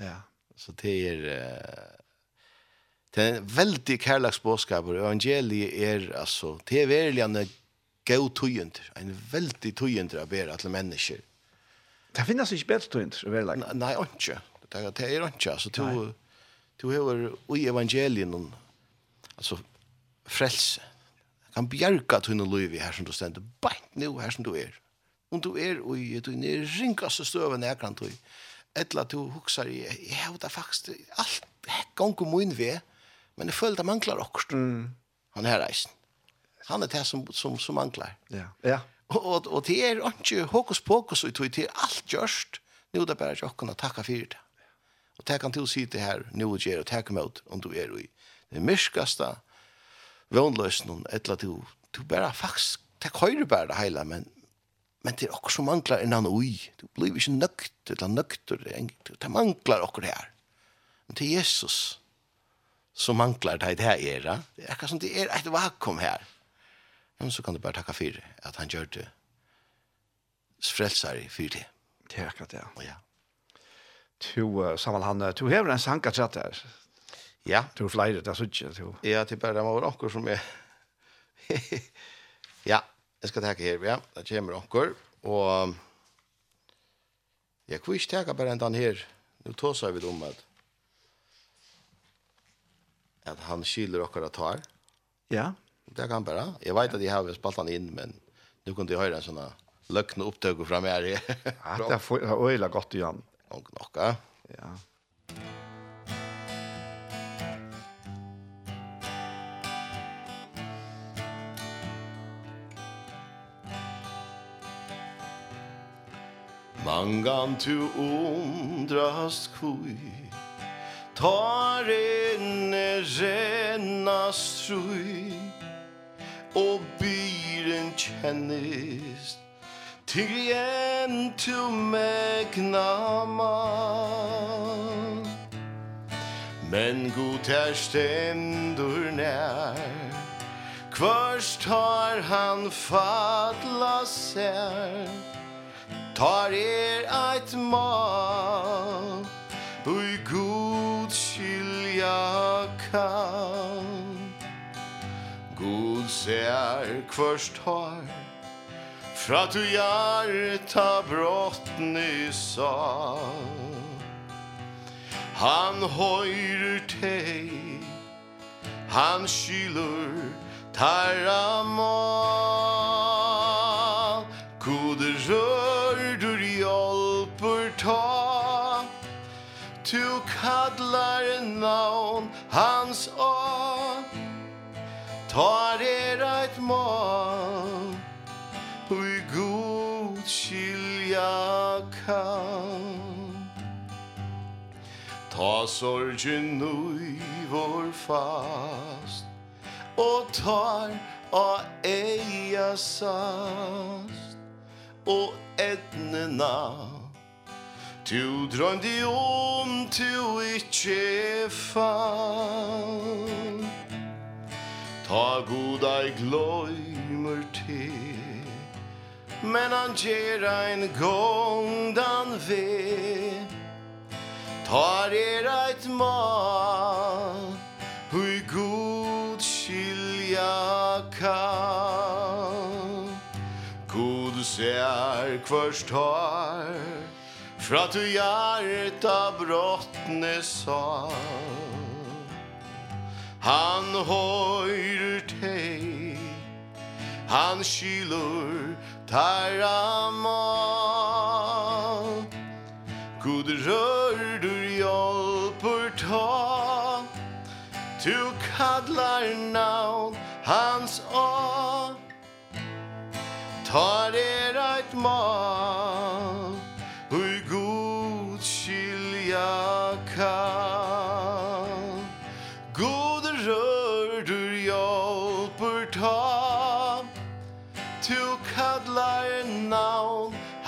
Ja. Så det er... Uh, det er en veldig kærlagsbåskaper. Evangeliet er, altså, det er verilig en god tøyent, en veldig tøyent av vera til mennesker. Det finnes ikke bedre tøyent, å være like. Nei, ikke. Det er det er ikke, altså, du, du har i evangelien, noen altså, frelse. Han bjerga tøyne løyvi her som du stender, beint nå her som du er. Om du er i du er ringaste støven jeg kan tøy, at du huksar i, jeg har det faktisk, alt, gong og mun ved. men jeg føler det manglar okkur. Mm. Han er reisen han er det som, som, som mangler. Ja. ja. Og, og, og det er ikke hokus pokus og det er alt gjørst. Nå er det bare ikke å takke for det. Og det kan til å si det her, nå og gjør, og takk med om du er i det myrskaste vannløsene, eller at du, du bare faktisk, det høyre bare det hele, men, men det er også som mangler en annen ui. Du blir ikke nøkt, eller nøkter, det mangler akkurat her. Men til Jesus, som mangler det her, det er akkurat som det er et vakuum her ja, men så kan du bare takke for at han gjør det frelsere for det. Det er akkurat det. Ja. ja. To, uh, Samuel, han, to hever en sanka tratt her. Ja. To flere, det er så ikke, to. Ja, det er bare det var akkurat som er. [laughs] ja, jeg skal takke her, ja. Det kommer akkurat, og jeg kunne ikke takke bare en den her. Nå tåser vi om at at han skyller akkurat tar. Ja. Ja Det kan bara. Jeg vet at jeg har spalt han inn, men nu kunne jeg høre en sånn løkne opptøk fra meg. ja, [laughs] det har øyla godt igjen. Och nok, ja. Mangan tu undrast kui Tar inne renna strui og byren kjennist Til igjen til megna mann. Men god er stendur nær. Kvørst har han fadla sær? Tar er eit mal Ui god skilja kan God ser kvørst har. Fra du hjarta brått nysa Han høyrer teg Han skylur tarra mal rør du hjelper ta. Tu kallar navn hans av Tar er eit mål Ui god skilja kan Ta sorgen ui vår fast Og tar a eia sast. Og etnena Tu drømdi om tu ikkje fann. Ta god ei gløymer te Men han gjer ein gong dan ve Tar er eit mal Hui god skilja kan God ser kvørst har Fra tu hjarta brottne sal. Han høyrer teg Han skylur tarra mal Gud rør du hjälper ta Tu kallar navn hans a Tar er eit mal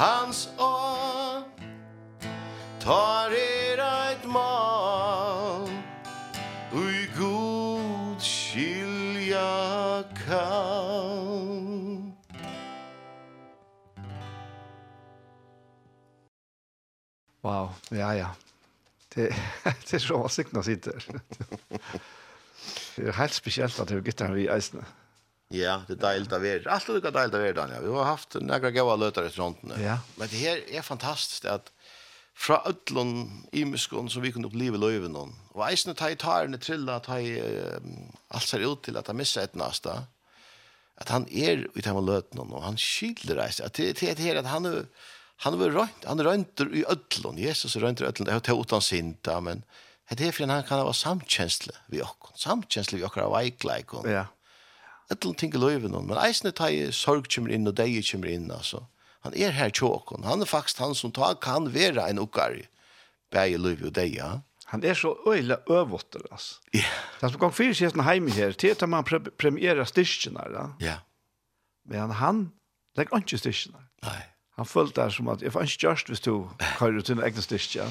hans å Tar er eit mal Ui god skilja kan Wow, ja, ja. Det, [laughs] det er så sikkert sitter. [laughs] Det er helt spesielt at du gitter gitteren vi eisene. Ja, det är deilt av er. Allt lika deilt av er, Daniel. Vi har haft några goda lötar i fronten. Ja. Men det her er fantastisk at fra öllon imiskon som vi kunde uppleva löven hon. Og eisne ta i tarne trilla ta i, um, alt ser ut til at han missar et nästa. at han er i tema løten hon og han skylder reis. At det er det at han er han var rönt, han rönter i öllon. Jesus rönter i öllon. Det har utan sinta, men det är för han kan ha samkänsla vi och samkänsla vi och av eikleikon. Ja et eller ting i løyven, men eisne tar jeg sorg kommer inn og deg kommer inn, altså. Han er her tjåkon, han er faktisk han som tar, kan være en okkar, bæg i løyven og deg, ja. Han er så øyla øvåtter, altså. Ja. Yeah. Det er som gang fyrir sjesten heime her, til at man pre premierer styrkjene, ja. Ja. Men han, det er ikke styrkjene. Nei. Han følte det som at, jeg fanns just hvis du kører til en egen styrkje,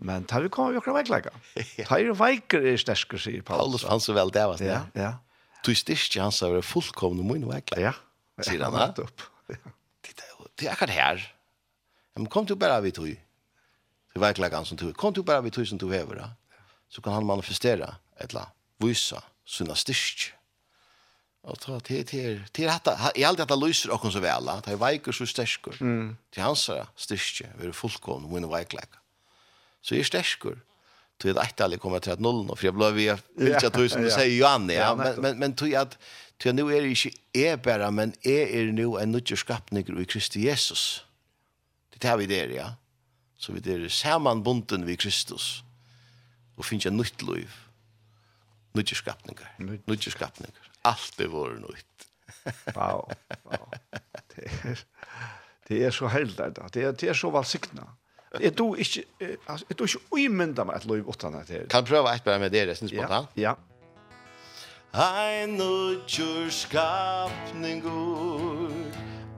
men tar vi kommer vi akkurat veikleika. [laughs] Tar vi veiker er stersker, sier Paulus. Paulus fanns så vel det, var det. Ja, ja. Du styrst hans av det fullkomne mun vekla. Ja, sier han da. Det er akkurat her. Men kom du bare vi tog. Det vekla han som tog. Kom du bare vi tog som tog hever da. Så kan han manifestera etla, vysa, sunna styrst. Og ta til til til hatta i alt hatta lyser og kon så vel at han veikur så sterkur. Mm. Til hans styrke, er fullkomne mun veikleik. Så er sterkur tog att ett allt kommer till att noll och för jag blev vi vilka tror som du säger Johan ja men men men tog att tog nu är det inte är bara men är är nu en nytt skapning i Kristus Jesus. Det har vi där ja. Så vi där sammanbunden vi Kristus. Och finns ett nytt liv. Nytt skapningar. Nytt skapningar. Alt er vår nytt. Wow. Wow. Det är det er så helt det. Det är det är så välsignat. Jeg tror ikke, altså, jeg tror ikke uimynda meg et lov utan det her. Kan prøve et bare med dere, synes på det? Ja. Ein utjur skapningur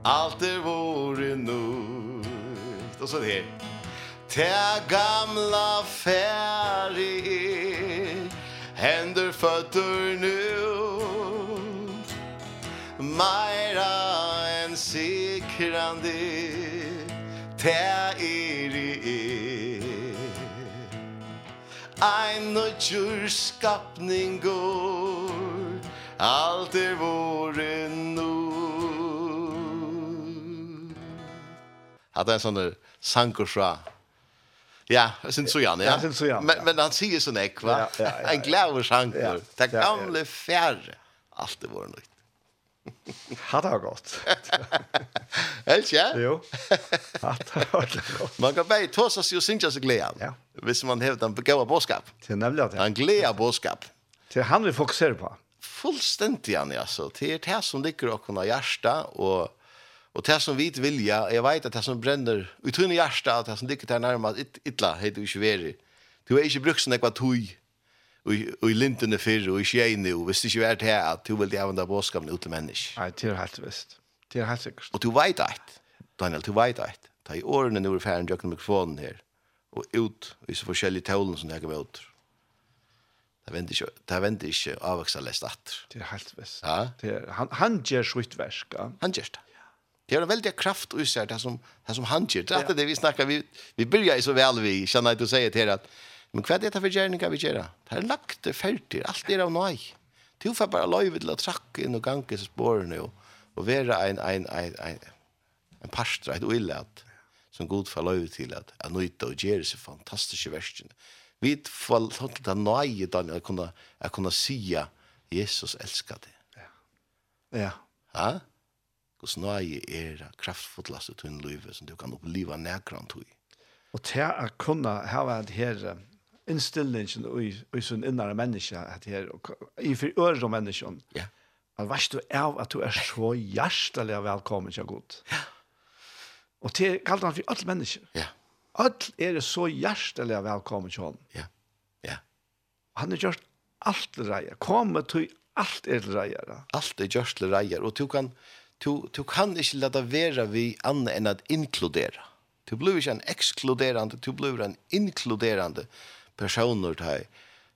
Alt er vore nutt Og så det her Ta gamla færi Händer fötter nu Meira en sikrande Ta ein og skapningur Alt er våre nu Hatt en sånn sanker fra Ja, jag syns så gärna. Ja. Jag syns så gärna. Men, men han sier sånn ek, va? Ja, ja, ja, ja. En ja, sanker. Det gamle färre. Alt er vore nytt. Hatt har gått. Helt ja? Jo. Hatt har gått. Man kan bare ta seg og synge seg gleden. Ja. Hvis man har den begåa bådskap. Til nemlig at det. Han gleder bådskap. Til han vi fokuserer på. Fullstendig han, altså. Til det som ligger og kunne hjerte, og, og det som vi vilja, jeg vet at det som brenner ut i hjerte, at det som ligger närmast nærmest ytla, heter du ikke veri. Du er ikke brukt som ekva tog, i lintene fyrre og i skjene, og hvis det ikke er det her, at du vil det avende bådskapen ut til mennesk. Nei, det er helt visst. Det er helt sikkert. Og du vet det, Daniel, du vet det. Ta i årene når du ferdig med mikrofonen her, og ut i så forskjellige tålen som jeg kan være ut. Det venter ikke, det venter ikke avvoksa lest atter. Det er helt visst. Ja? Det er, han, han gjør sitt versk. Ja? Han gjør det. Det er en veldig kraft og især det som, det som han gjør. Det er det vi snakker, vi, vi byrjar så vel vi, kjenner at du sier til at Men hva er det for gjerninga vi gjerra? Det er lagt det ferdig, alt er av nøy. Du får bare løyve til å trakke inn og gange spårene og, og være en, en, en, en, en parstra, et uillat, som god får løyve til at jeg nøyte og gjerra seg fantastiske versene. Vi får løyve til å nøye, Daniel, å kunne, jeg kunne Jesus elsker det. Ja. Ja. Ha? Guds nøye er kraftfotlaste en løyve som du kan oppleva nærkrant høy. Og til å kunne ha vært her, inställningen och i sin innere menneske, at her, här i för øre människan. Ja. at vad du är att du är så hjärtligt välkommen så gott. Ja. Och til, kalt han for alle människor. Ja. Alle är så hjärtligt velkommen til han. Ja. Ja. Han har gjort allt det där. Kom till allt er det där. Allt är gjort det där och du kan du du kan inte låta vara vi annet än att inkludera. Du blir ikke en exkluderande, du blir en inkluderande personer ta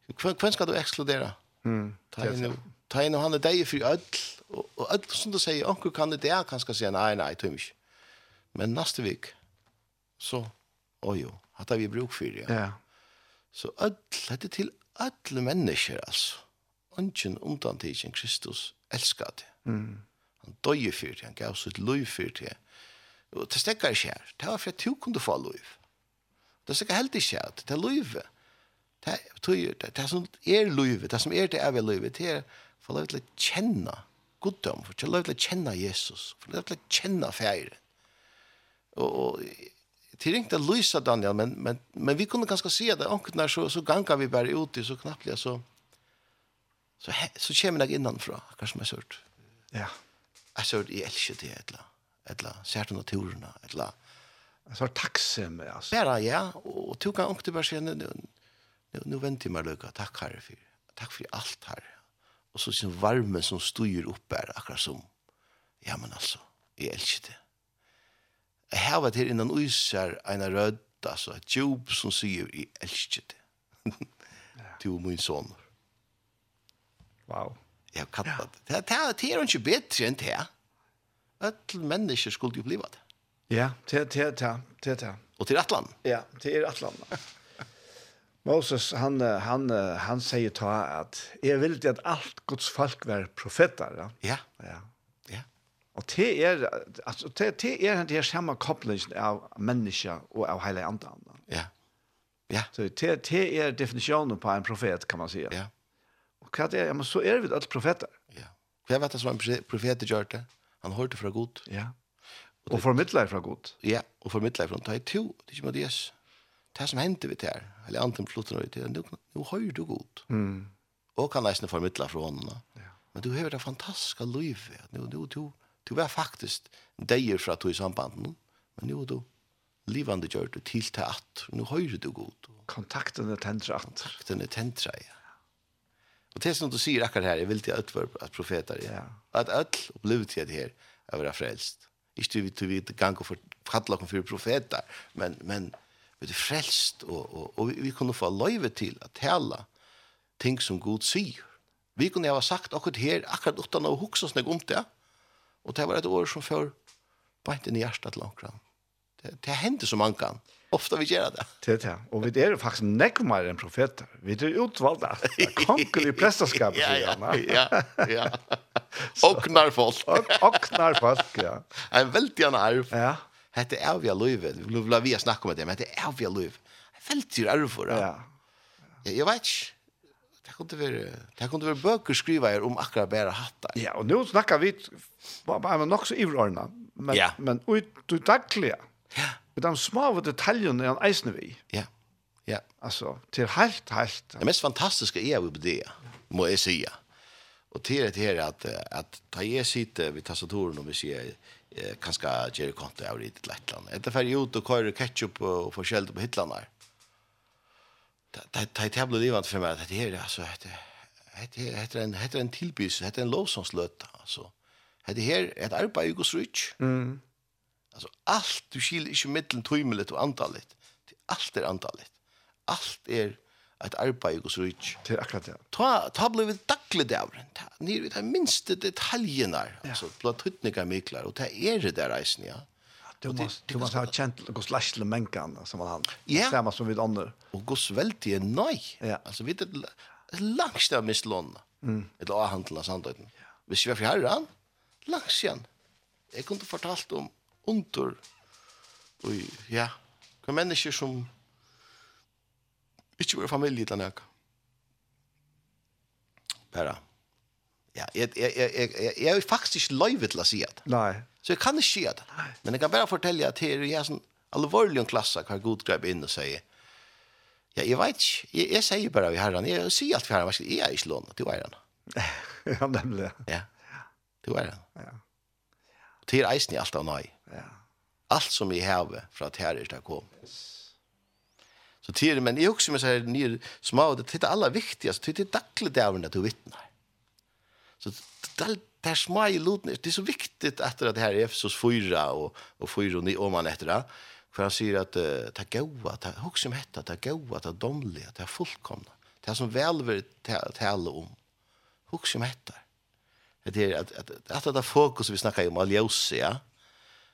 Hvem skal du ekskludera? Mm, ta inn ta inn han er deg for öll og öll som du sier onkel kan det der kan skal si nei nei tøm ikke. Men neste vik så å jo, hatta vi bruk for ja. ja. Så öll hette til öll mennesker altså. Ungen undan til Kristus elskar det. Mm. Han døye for det, han gav sitt liv for det. Og det stekker ikke her. Det var for at du kunne få liv. Det stekker helt ikke her. Det er livet Det er, det det som er livet, det som er det evige livet, det er for lov til å kjenne goddom, for lov til å kjenne Jesus, for lov til å kjenne feire. Og, og til ringte lysa Daniel, men, men, men vi kunne ganske si at det, onkene så, så ganga vi bare ut i så knapplig, så, så, he, så kommer jeg innanfra, akkurat som jeg sørt. Ja. Jeg sørt, jeg elsker det, et eller sært naturene, eller Jeg sørt takksomme, altså. Bare, ja, og, og tog han onkene bare sier, nu, nu venter jeg meg løyga, takk herre for, takk for alt herre. Og så sin varme som styr opp her, akkurat som, ja, men altså, jeg elsker det. Jeg har vært her innan uiser, [laughs] en rød, altså, et jobb som sier, jeg elsker det. Du er min son. Wow. Jeg har kattet det. Det, det, det er jo ikke bedre enn det. Alle mennesker skulle jo bli det. Ja, det er det. Det er det. Og til Atlan. Ja, til Atlan. Moses han han han säger ta att är vill att allt Guds folk var profeter, ja? Ja. Ja. Ja. Och det är alltså det det är det är samma kopplingen av människa och av hela andan. Ja. Ja. Så det det är definitionen på en profet kan man säga. Ja. Och vad är men så är vi väl profeter. Ja. Vad vet det som en profet gör det? Han hörte från Gud. Ja. Och förmedlar från Gud. Ja, och förmedlar från Taitu, det är ju Moses det som hendte vi til her, eller anten flutter noe til, nå, nu høyr du god. Mm. Og kan nesten formidle fra hånden. Ja. Men du har det fantastiske livet. Nu, nu, du, du var faktisk deier fra to i sambanden, men nu du livande gjør du til til at, nu høyr du god. Kontakten er tendra at. Kontakten er tentra, ja. Og det som du sier akkurat her, jeg vil til at være at profeter, ja. at ødel opplevde til det her, er å være frelst. Ikke du vet, du vet, gang og for, kattelakken for profeter, men, men vi er frelst, og, og, og vi, vi kunne få løyve til å tale ting som Gud sier. Vi kunne ha sagt akkurat her, akkurat utan å hukse oss om det, og det var et år som før beint inn i hjertet langt. Det, det hendte så mange kan. Ofta vi gjør det. Det er det. Og vi er faktisk nekmer enn profeter. Vi er utvalgte. [laughs] Konkelig prestaskap, sier han. ja, ja. Oknar [laughs] folk. Oknar folk, ja. En veldig arv. Ja. Hette er vi alluive. Nu vil vi snakke om det, men hette er vi liv. Jeg følte jo ære for det. Ja. Jeg, jeg vet ikke. Det kunne være, det kunne være bøker skriva her om akkurat bare hattar. Ja, og nå snakker vi bare nok så ivrørende, men, ja. men ut du daglige. Ja. Med de små detaljene er en eisende vi. Ja. Ja. Altså, til helt, helt. Det mest fantastiske er jo på det, må jeg sige. Og til det her at, at ta jeg sitter ved tastaturen og vi sier, kanskje gjør konto av det til Lettland. Det annet. Etter ut och kører ketchup får forskjellig på hytlene där. Det er tablet för mig att det her, alltså det heter en, heter en tillbys heter en lovsångslöta alltså. Det här är ett arbete i Guds. Mm. Alltså allt du skiljer ikke middelen tøymelig og antallet. allt är antallet. Allt er ett arbeid hos Rich. Det er akkurat det. Ta, ta ble vi daglig dævren. Nere vi tar minste detaljene. Ja. Altså, blå tøtninger mykler, og det er det der reisen, ja. Du måste du måste ha känt hos Lashle Menkan som han. Ja. Samma som vid andra. Och gos väldigt nej. Ja. Alltså vid ett långt av misslån. Mm. Ett av handla sandöden. Ja. Vi ska för herran. Långt igen. Jag kunde fortalt om under och ja, hva människor som Ikke vår familie til noe. Bare. Ja, jeg, jeg, jeg, jeg, jeg, jeg er faktisk ikke løyve til å si det. Nei. Så jeg kan ikke si det. Nei. Men jeg kan bare fortelle at her er en sånn alvorlig klasse kan god grep inn og si Ja, jeg vet ikke. Jeg, jeg sier bare i herren. Jeg sier alt for herren. Jeg er ikke lånet. Du er han. [laughs] ja, nemlig. Ja. Du er han. Ja. Til eisen i alt av nøy. Ja. Alt som jeg har fra til herren til å komme. Yes. Så tider, men jag också med så här ner små, det är det allra viktigaste, det är dagligt där att du vittnar. Så det är små i lutna, det är så viktigt att det här är Efesos 4 och, och 4 och 9 om man efter det. För han säger att det är goa, det är också med det, det är det domliga, det fullkomna. Det är som välver tala om. Också med det. Det är att, att, att, det fokus vi snackar om, aljosia, ja?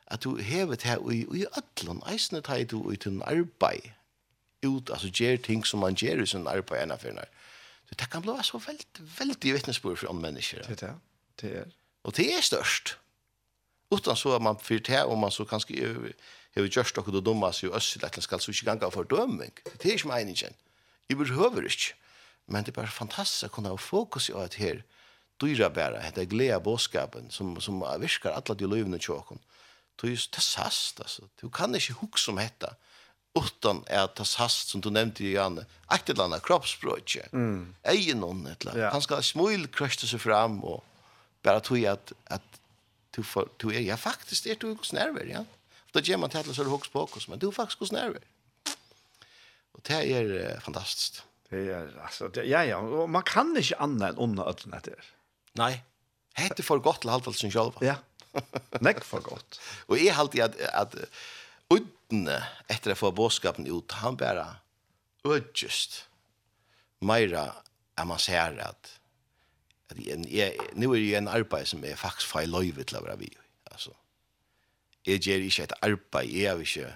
att du hevet här i, i ödlån, eisne tar du ut en arbeid, ut, altså gjør ting som man gjør i sin arbeid ena for henne. Så det kan bli så veldig, veldig vittnesbord for människor. mennesker. Det er det. Er. Og det er størst. Utan så at man fyrt det, og man så kanskje har gjørst dere dumma seg i Øssel, at man skal så ikke ganga för dømming. Det er ikke meningen. Jeg behøver ikke. Men det er bare fantastisk å kunne ha fokus i at her, dyra bæra, hette gleda båskapen, som, som virkar alla de løyvene tjåkon. Det er just det sast, altså. Du kan ikke hukk om hetta utan er det sast som du nämnde ju Janne ett eller annat kroppsspråk mm. egen någon ett eller yeah. han ska smil krösta sig fram och bara tog att att du får du är jag faktiskt är du nerver, ja då ger man till så hooks på oss men du faktiskt går nerver. och det är fantastiskt det är alltså det, ja ja och man kan inte annat än under öden det är nej hette för gott till halvt sin själva ja Nekk för gott. och är alltid att att utne etter å få båskapen ut, han bare ødgjøst meira är man ser at, at jeg, jeg, nå er det en arbeid som jeg faktisk får løyve til å være vi. Altså, jeg gjør ikke et arbeid, jeg har ikke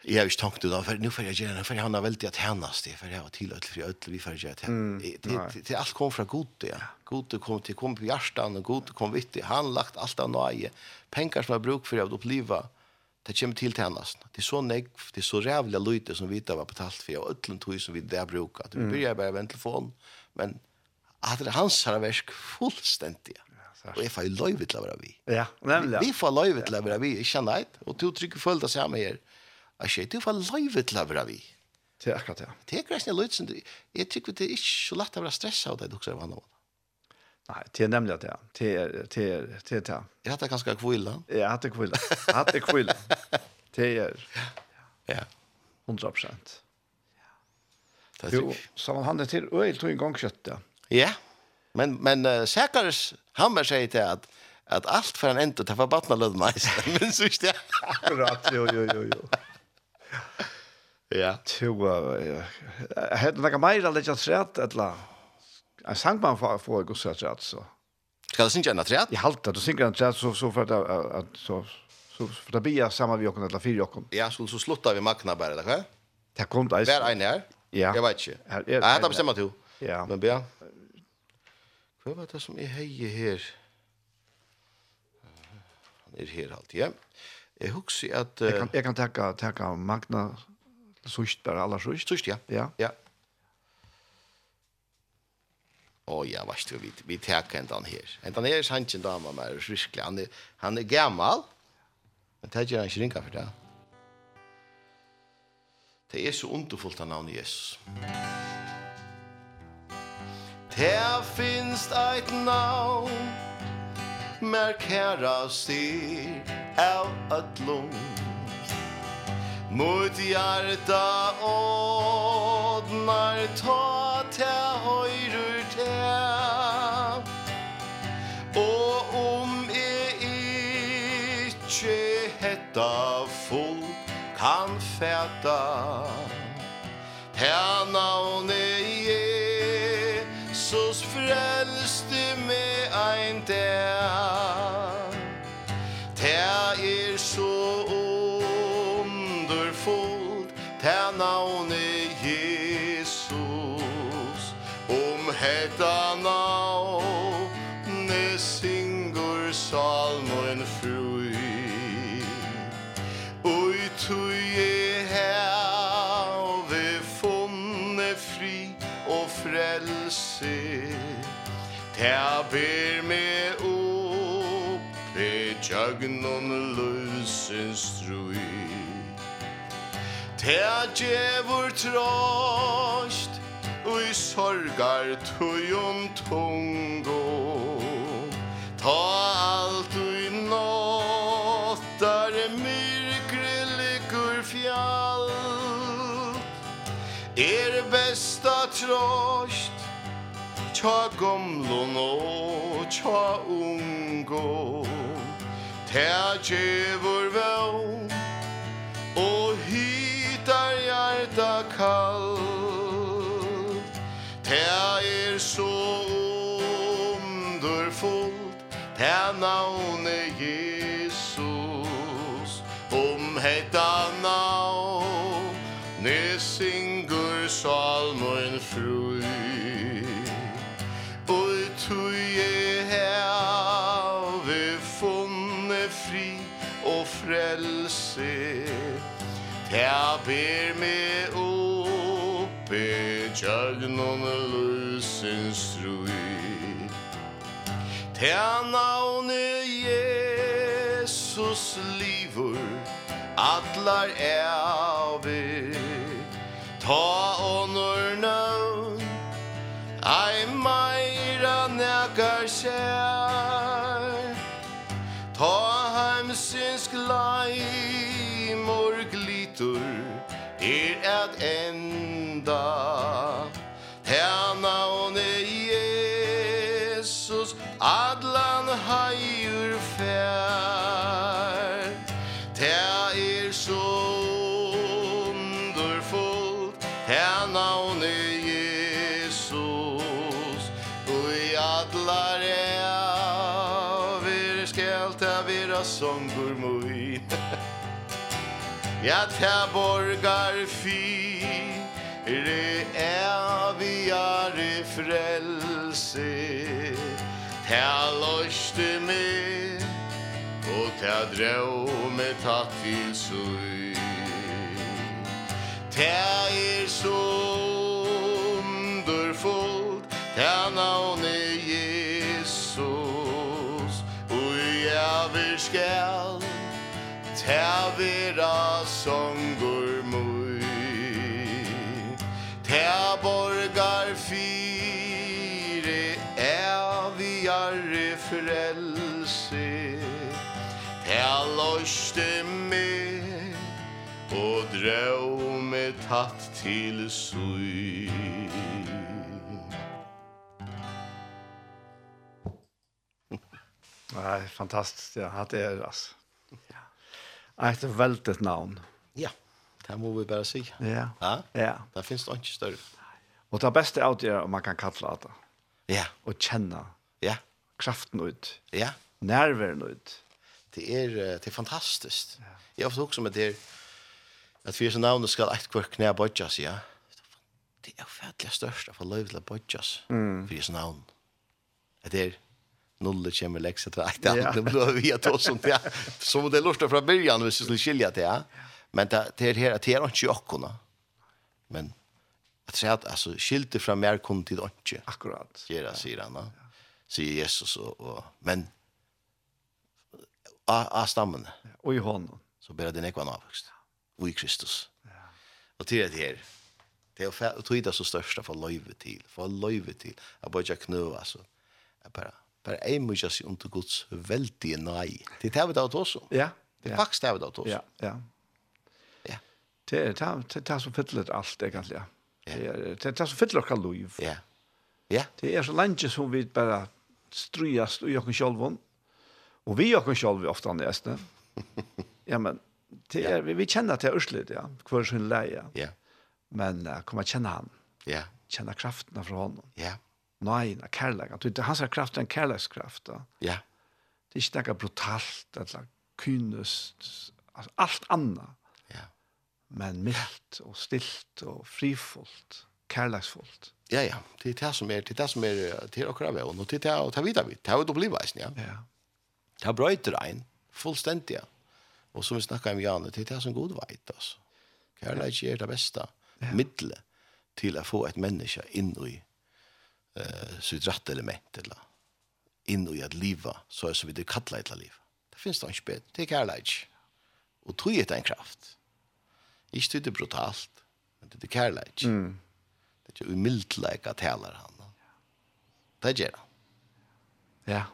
Jeg har ikke tankt ut för for nå får jeg gjøre det, for han har veldig at hennes det, for jeg har tilhørt för öll ødler, vi får gjøre det. Det, det, alt kom fra god, ja. God kom til, kom på hjertet, og god kom vitt, han lagt alt av nøye. Penger som har bruk for å oppleve, det kommer til tjenesten. Det er så negv, det er så rævlig løyte som vi da var betalt for, og ødelen tog som vi der bruker. Det blir bare med en telefon, men at det er hans her versk fullstendig. Ja, og jeg får jo løyve til å være vi. Ja, nemlig. Ja. Vi, vi får løyve til å være vi, ikke neit. Og du trykker følge deg sammen her. Jeg sier, du får løyve til å være vi. Det er akkurat, ja. Det er greit løyvet som du, Jeg tykker det er ikke så lett å være stresset av det, du også er vann av det. Nej, det är nämligen det. Det är det är det är. Jag hade ganske kvilla. Jag hade kvilla. Jag hade kvilla. Det är ja. 100 Ja. Jo, så han hade till öl tog en gång kött ja. Ja. Men men uh, säkert han säger till att att allt för en ändå ta förbattna meg, [laughs] Men så visst det. Akkurat, jo, jo, jo, jo. Ja. Tjo, jeg hadde noe mer enn det jeg eller? en sangman for, for gudstræt, så. Skal du synge en træt? Jeg halte, du synger en træt, så, så for att at, så, så for det blir samma vi åkken, eller fire åkken. Ja, så, så sluttar vi makna bare, det hva? Det kom det. Hver ene her? Ja. Jeg vet ikke. Her, er, jeg hadde bestemt til. Ja. Men Bea, hva var det som er heie her? Han er her alltid, ja. Jeg husker at... Uh, jeg kan, jeg kan takke, takke Magna, Sust, bare aller Sust. Sørst, ja. Ja. Ja. Åh, ja, vad ska vi vi tar inte den här. Inte han är sanchen dama med rysklig. Han är han är gammal. Men tar jag en skrinka för det. Det är så underfullt av navnet Jesus. Det finst eit navn Mer kæra styr Av ötlung Mot hjarta Ådnar tar hetta full kan fæta. Herna ne Jesus frelste med ein der Ter er so underfullt Herna ne Jesus um hetta tui e heve funne fri og frelse. Ta ber me opp e tjagnon lusens trui Ta djevor trost ui sorgar tujon tungo. Ta all Er besta trost Tja gomlun og tja ungo Tja djevur vau Og hitar hjarta kall Tja er så underfullt Tja navne Jesus Om hetta navn sal mun frui Oi tui e have funne fri og frelse. Ta ber me oppe Tjagnon lusens strui. Ta navne Jesus livur Atlar av ta onor nøvn Ai meira nekar kjær Ta heimsins gleimor glitur Er et enda. Tæna one Jesus Adlan heier fær Ja, ta borgar fi Re evigare frelse. Ta loste me Og ta me tatt til sui Ta er så underfullt Ta navne Jesus. Og i avir skal Her vera songur mui Ter borgar fire Eviare frelse Ter loste me Og drøv me tatt til sui [laughs] Nei, fantastiskt. Ja, det är alltså ett väldigt namn. Ja, det må vi bara si. Ja. Ja. ja. Det finns det ikke større. Och det bästa är det om man kan kalla det. Ja. Och känna. Ja. Kraften ut. Ja. Nerven ut. Det är, det är fantastiskt. Ja. Jag har också med det att vi är så navnet ska ett kvart knä bodjas, ja. Det är färdliga största för löjvla bodjas. Mm. För är så namn. Det är noll kommer läxa till att ja. [laughs] det blir vi att oss sånt ja. Så det låter från början vi skulle skilja det ja. Men det det här att det är inte jag Men att säga att alltså skilte från mer kom till inte. Akkurat. Ger det sig då. Säger Jesus och, och men a a stammen. Och i honom så ber det nekvan avvuxen. Och i Kristus. Ja. Och till det här det är att tog det så största för löjvet till. För löjvet till. Att bara knö alltså. Att bara bare ei mykje seg under Guds veldige nei. Det er det vi tar til oss om. Ja. Det er faktisk det vi tar til oss om. Ja, ja. Ja. Det er det, det som fyller alt, egentlig, ja. Det er det, det som fyller oss liv. Ja. Ja. Det er så lenge som vi bare strøyast i okken sjolvån. Og vi okken sjolv ofte neste. Ja, men det er, vi, vi kjenner til Ørslet, ja. Hver sin leie. Ja. Men uh, kommer kjenne han. Ja. Kjenne kraften fra honom. Ja. Ja Nei, av kærleik. Det er hans kraft, er en kærleikskraft. Ja. Det er ikke noe brutalt, eller kynest, altså alt annet. Ja. Men mildt og stilt og frifullt, kærleiksfullt. Ja, ja. Det er det som er, det er det som er, det er akkurat veien, og det er det og ta videre vidt. Det er jo det å bli veisen, ja. Ja. Det er brøyter en, fullstendig, ja. Og som vi snakket om Janne, det er det som god veit, altså. Kærleik er det beste, ja. middle, til å få et menneske inn i eh, sitt rätt element eller in i att leva så är så vi det kallar ett liv. Det finns det inte bättre. Det är kärlek. Och tro är en kraft. Inte det brutalt, men det är kärlek. Mm. Det är ju milt läge att han. Det gör han. Ja.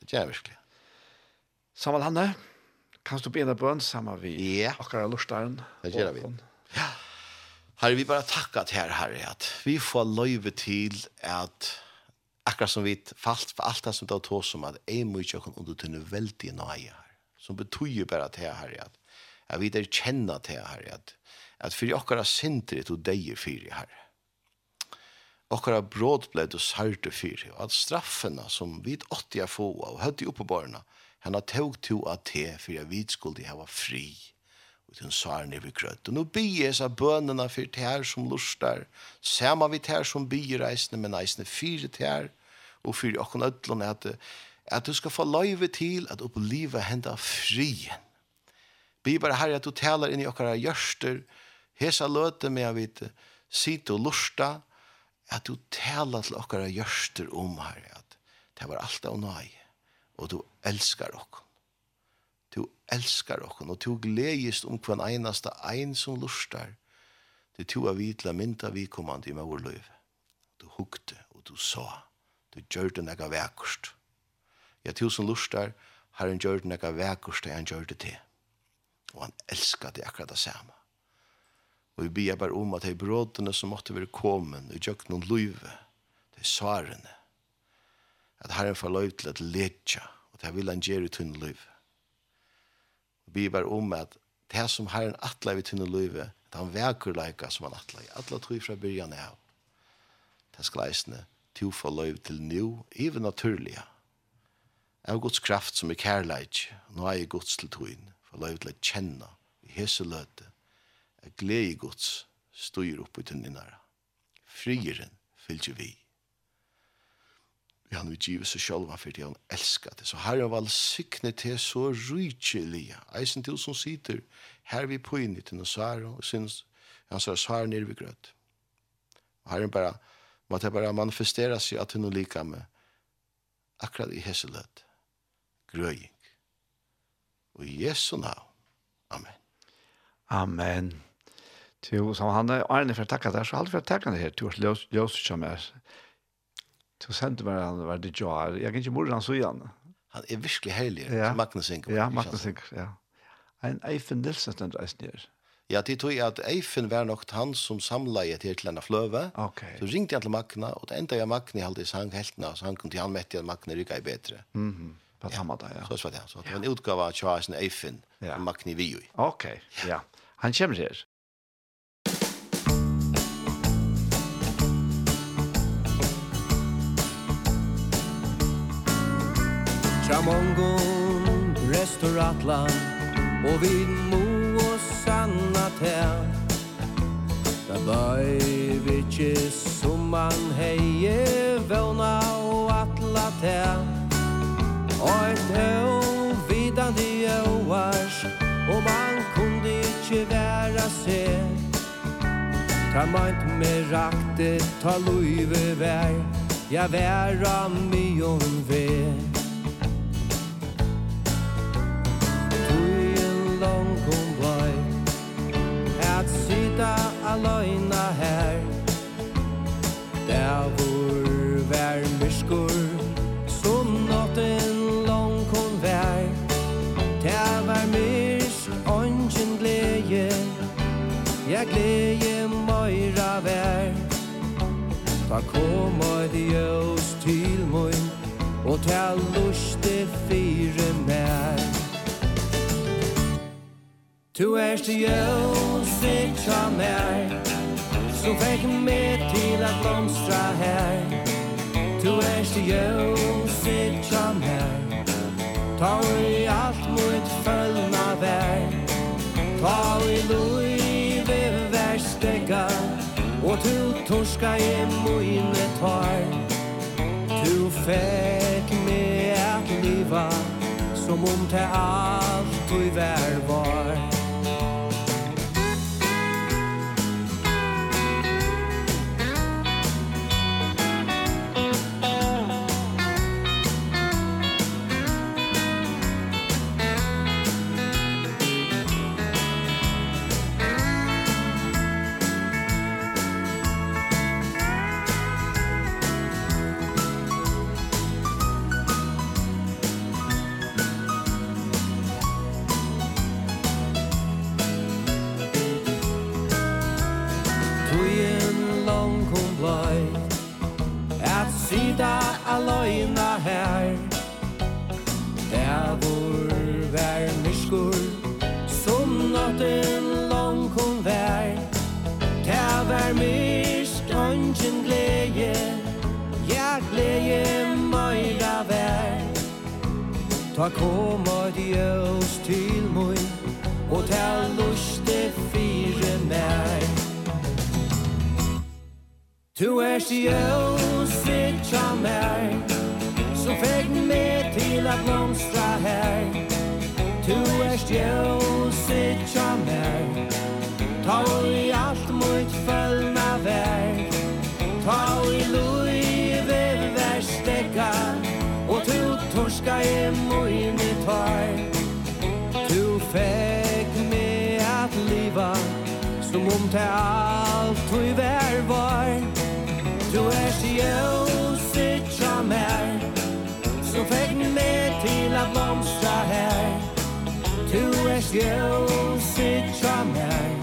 Det gör verkligen. Samal Hanne, kan du be en bön samma vi? Ja. Och kan jag den. Det gör vi. Herre, vi bara til her, Herre, at vi får løyve till at akkurat som vi falt for alt det som det har som att en mycket kan under till veldig nøye her. Som betyr bare til her, Herre, at jag der att til her, Herre, at, at för akkurat har sintret og deg för dig, Herre. Akkurat bråd ble du särte för og at straffene som vi åttiga få och höll i uppebarna, han har tog to av te, for jeg vidt skulle ha fri den saren er vi grøtt. Og nå byr jeg seg bønene for tær som lustar, saman vi tær som byr reisende, men reisende fire tær, og fire åkken ødlån at, at du skal få løyve til at oppleve henda frien. Byr bare herre at du taler inn i åkker gjørster, hesa løte med at vi sitte og lusta, at du taler til åkker gjørster om herre, at det var alt av nøye, og du elskar åkken elskar okkon, og tog gledjist om hver einasta ein som lustar, til to av vitla mynda vi kommande i maurløyve. Du hukte, og du sa, du gjør det nega vekkust. Ja, to som lustar, har han gjør det nega vekkust han gjør det til. Og han elskar det akkurat det samme. Og vi bier bare om at de brådene som måtte være kommet, og gjør noen løyve, det er svarene, at herren får løy til at letja, og det vil han gjøre i tunne løyve bivar om at det som har en atla vi tunne løyve, det han veker leika som han atla i. Atla tog fra byrjan av. Det skal eisne tufa løyve til nu, even naturliga. Av Guds kraft som er kærleik, nå er jeg Guds til togin, for løyve til å kjenne, i hese løte, er glede i Guds styr oppe i tunninara. Frieren fylgjer vi. Ja, han utgiver seg selv, for det han elskar det. Så her er vel sikne til så rydkjelige. Eisen til som sitter her vi på inn i til Nasara og syns han sier svar nere ved grøt. Herren bara måtte bara manifestera seg at hun lika med akkurat i hesseløt. Grøying. Og i Jesu navn. Amen. Amen. Til, som han er Arne, for å takke deg, så har for å takke deg her. til å løst som er Så sent meg han, var det Joar. Jeg kan ikke mora han så igjen. Han er virkelig heilig, ja. Magnus Inker. Ja, Magnus Inker, ja. En Eifen Nilsen stendt reist ned. Ja, det tror jeg at Eifen var nok han som samlet i til denne fløve. Ok. Så ringte jeg til Magna, og det enda jeg Magna halte i sangheltene, så han kom til han mette at Magna rykket i bedre. Mm -hmm. På samme dag, ja. Så var det, så det var en utgave av Tjoasen Eifen, ja. Magna Vioi. Ok, ja. Han kommer her. mongon restauratlan Og vi må og sanna tær Da bøy vi ikke som man heie Våna og atla tær Og et høy vidan de åars Og man kunde ikke være seg. Ta meint me rakte, ta luive vær Ja, væra myon vær vera aløyna her. Davor vær myrskur Som natten lang kon vær. Ta vær myrsk ongen gleje Ja gleje møyra vær. Ta kom og ljøs til mun Og ta lusti fire mer Tu erst til jøls vitt av meg Som fikk meg til at blomstra her. Tu erst til jøls vitt av Ta i alt mot følna vær Ta i loive verstega Og tu torska i mine tar Tu fekk meg at liva Som om te alt du vær var. Ta koma djels til moi Og ta luste fire mer Tu erst djels vitja mer Som fegn med til at blomstra her. Tu erst djels te alt og i vær var. Du er sjøset tja mer Som fikk meg til at blomstra her. Du er sjøset tja mer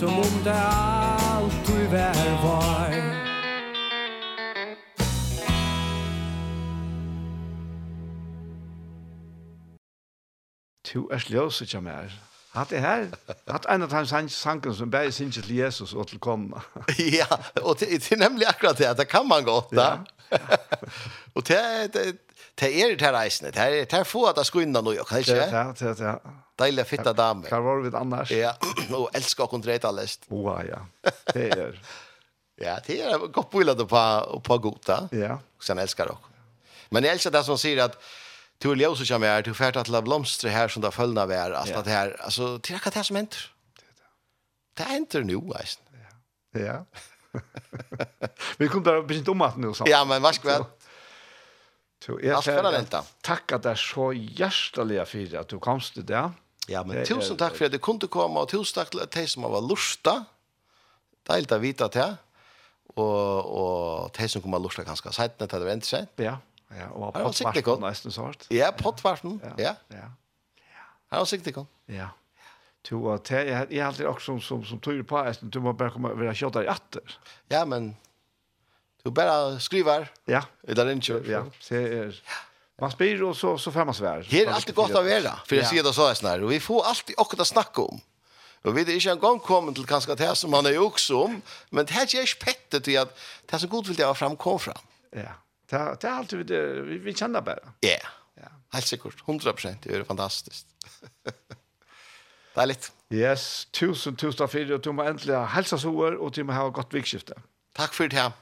som om det alt du vær var Tu er sljósa ikke mer. Hatt det her, hatt en av de sanken som bare synes til Jesus og til komma. [laughs] ja, og det er nemlig akkurat det, det kan man godt da. [laughs] og det, det, det er det her reisende. Det er, det er få at det skal innan noe, kan ikke? Ja, ja, ja. Deilig fitta dame. Hva var vi annars? Ja, [clears throat] og elsker å kunne lest. Åh, ja. Det er. ja, det er godt bøylet på, på gota. Ja. Og sen elsker dere. Men jag älskar det som säger att du er ljøs og kommer her, du färd att la blomstre här som det av vi är. ja. det här, alltså, det är det som händer. Det händer nu, alltså. Ja. Ja. vi kommer bara bli nå. nu. Ja, men varsågod. Så jag säger tack att det er så hjertelig för att du komst til det. Ja, men tusen tack för att du kunde komma og tusen takk til de som var lusta. Deilt att vita det. Och, och de som kommer lusta ganska sent når det vänder sent. Ja, ja. Och pottvarten nästan så hårt. Ja, pottvarten, ja. Ja, ja. Här har siktigt. Ja. Du, och jag har alltid också som, som, som tyder på at du må bare komma och vara kjöta i atter. Ja, men Du bara skriver. Ja. Eller inte. Ja. det är Man spyr och så så får man svär. Här är alltid gott att vara för jag ser det så här snär och vi får alltid också att snacka om. Och vi det är ju en gång kommer till kanske det här som man är också om, men det här är ju pettet till att det är så gott vill det vara fram kom fram. Ja. Det det är alltid det vi vi känner bara. Ja. Ja. Helt säkert 100% det är fantastiskt. [laughs] Deiligt. Yes, tusen tusen för att du må äntligen hälsa så och du må ha gott vikskifte. Tack för det här.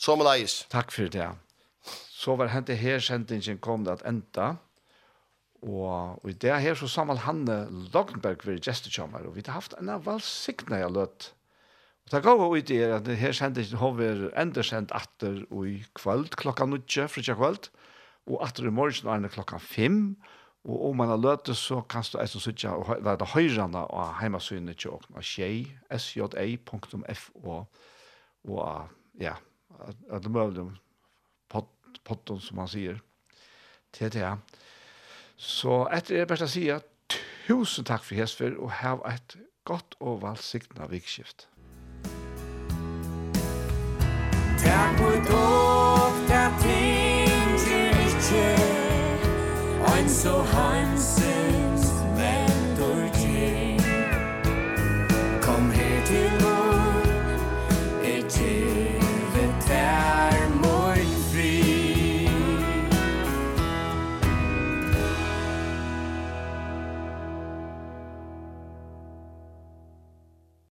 Så Som leis. Takk for det. Så var hentet her sendingen kom det at enda. Og, og i det her så sammen Hanne Lognberg ved gestekjommer, og vi har haft en av valgsiktene jeg løtt. Og det gav ut i er at det her sendingen har vi enda sendt atter og i kvöld klokka nødje, frutja kvöld, og atter i morgen er det klokka fem, og om man har løtt så kan du eisen sutja og være det høyrene av heimasynet til åkne, sjei, sja.fo, og ja, att de möjliga potten som man sier til det. Så efter det si at tusen takk for hesfer og ha et godt og valgsiktene vikskift. Tack för dock, der Ting, ikke tschä, ein så heimsig.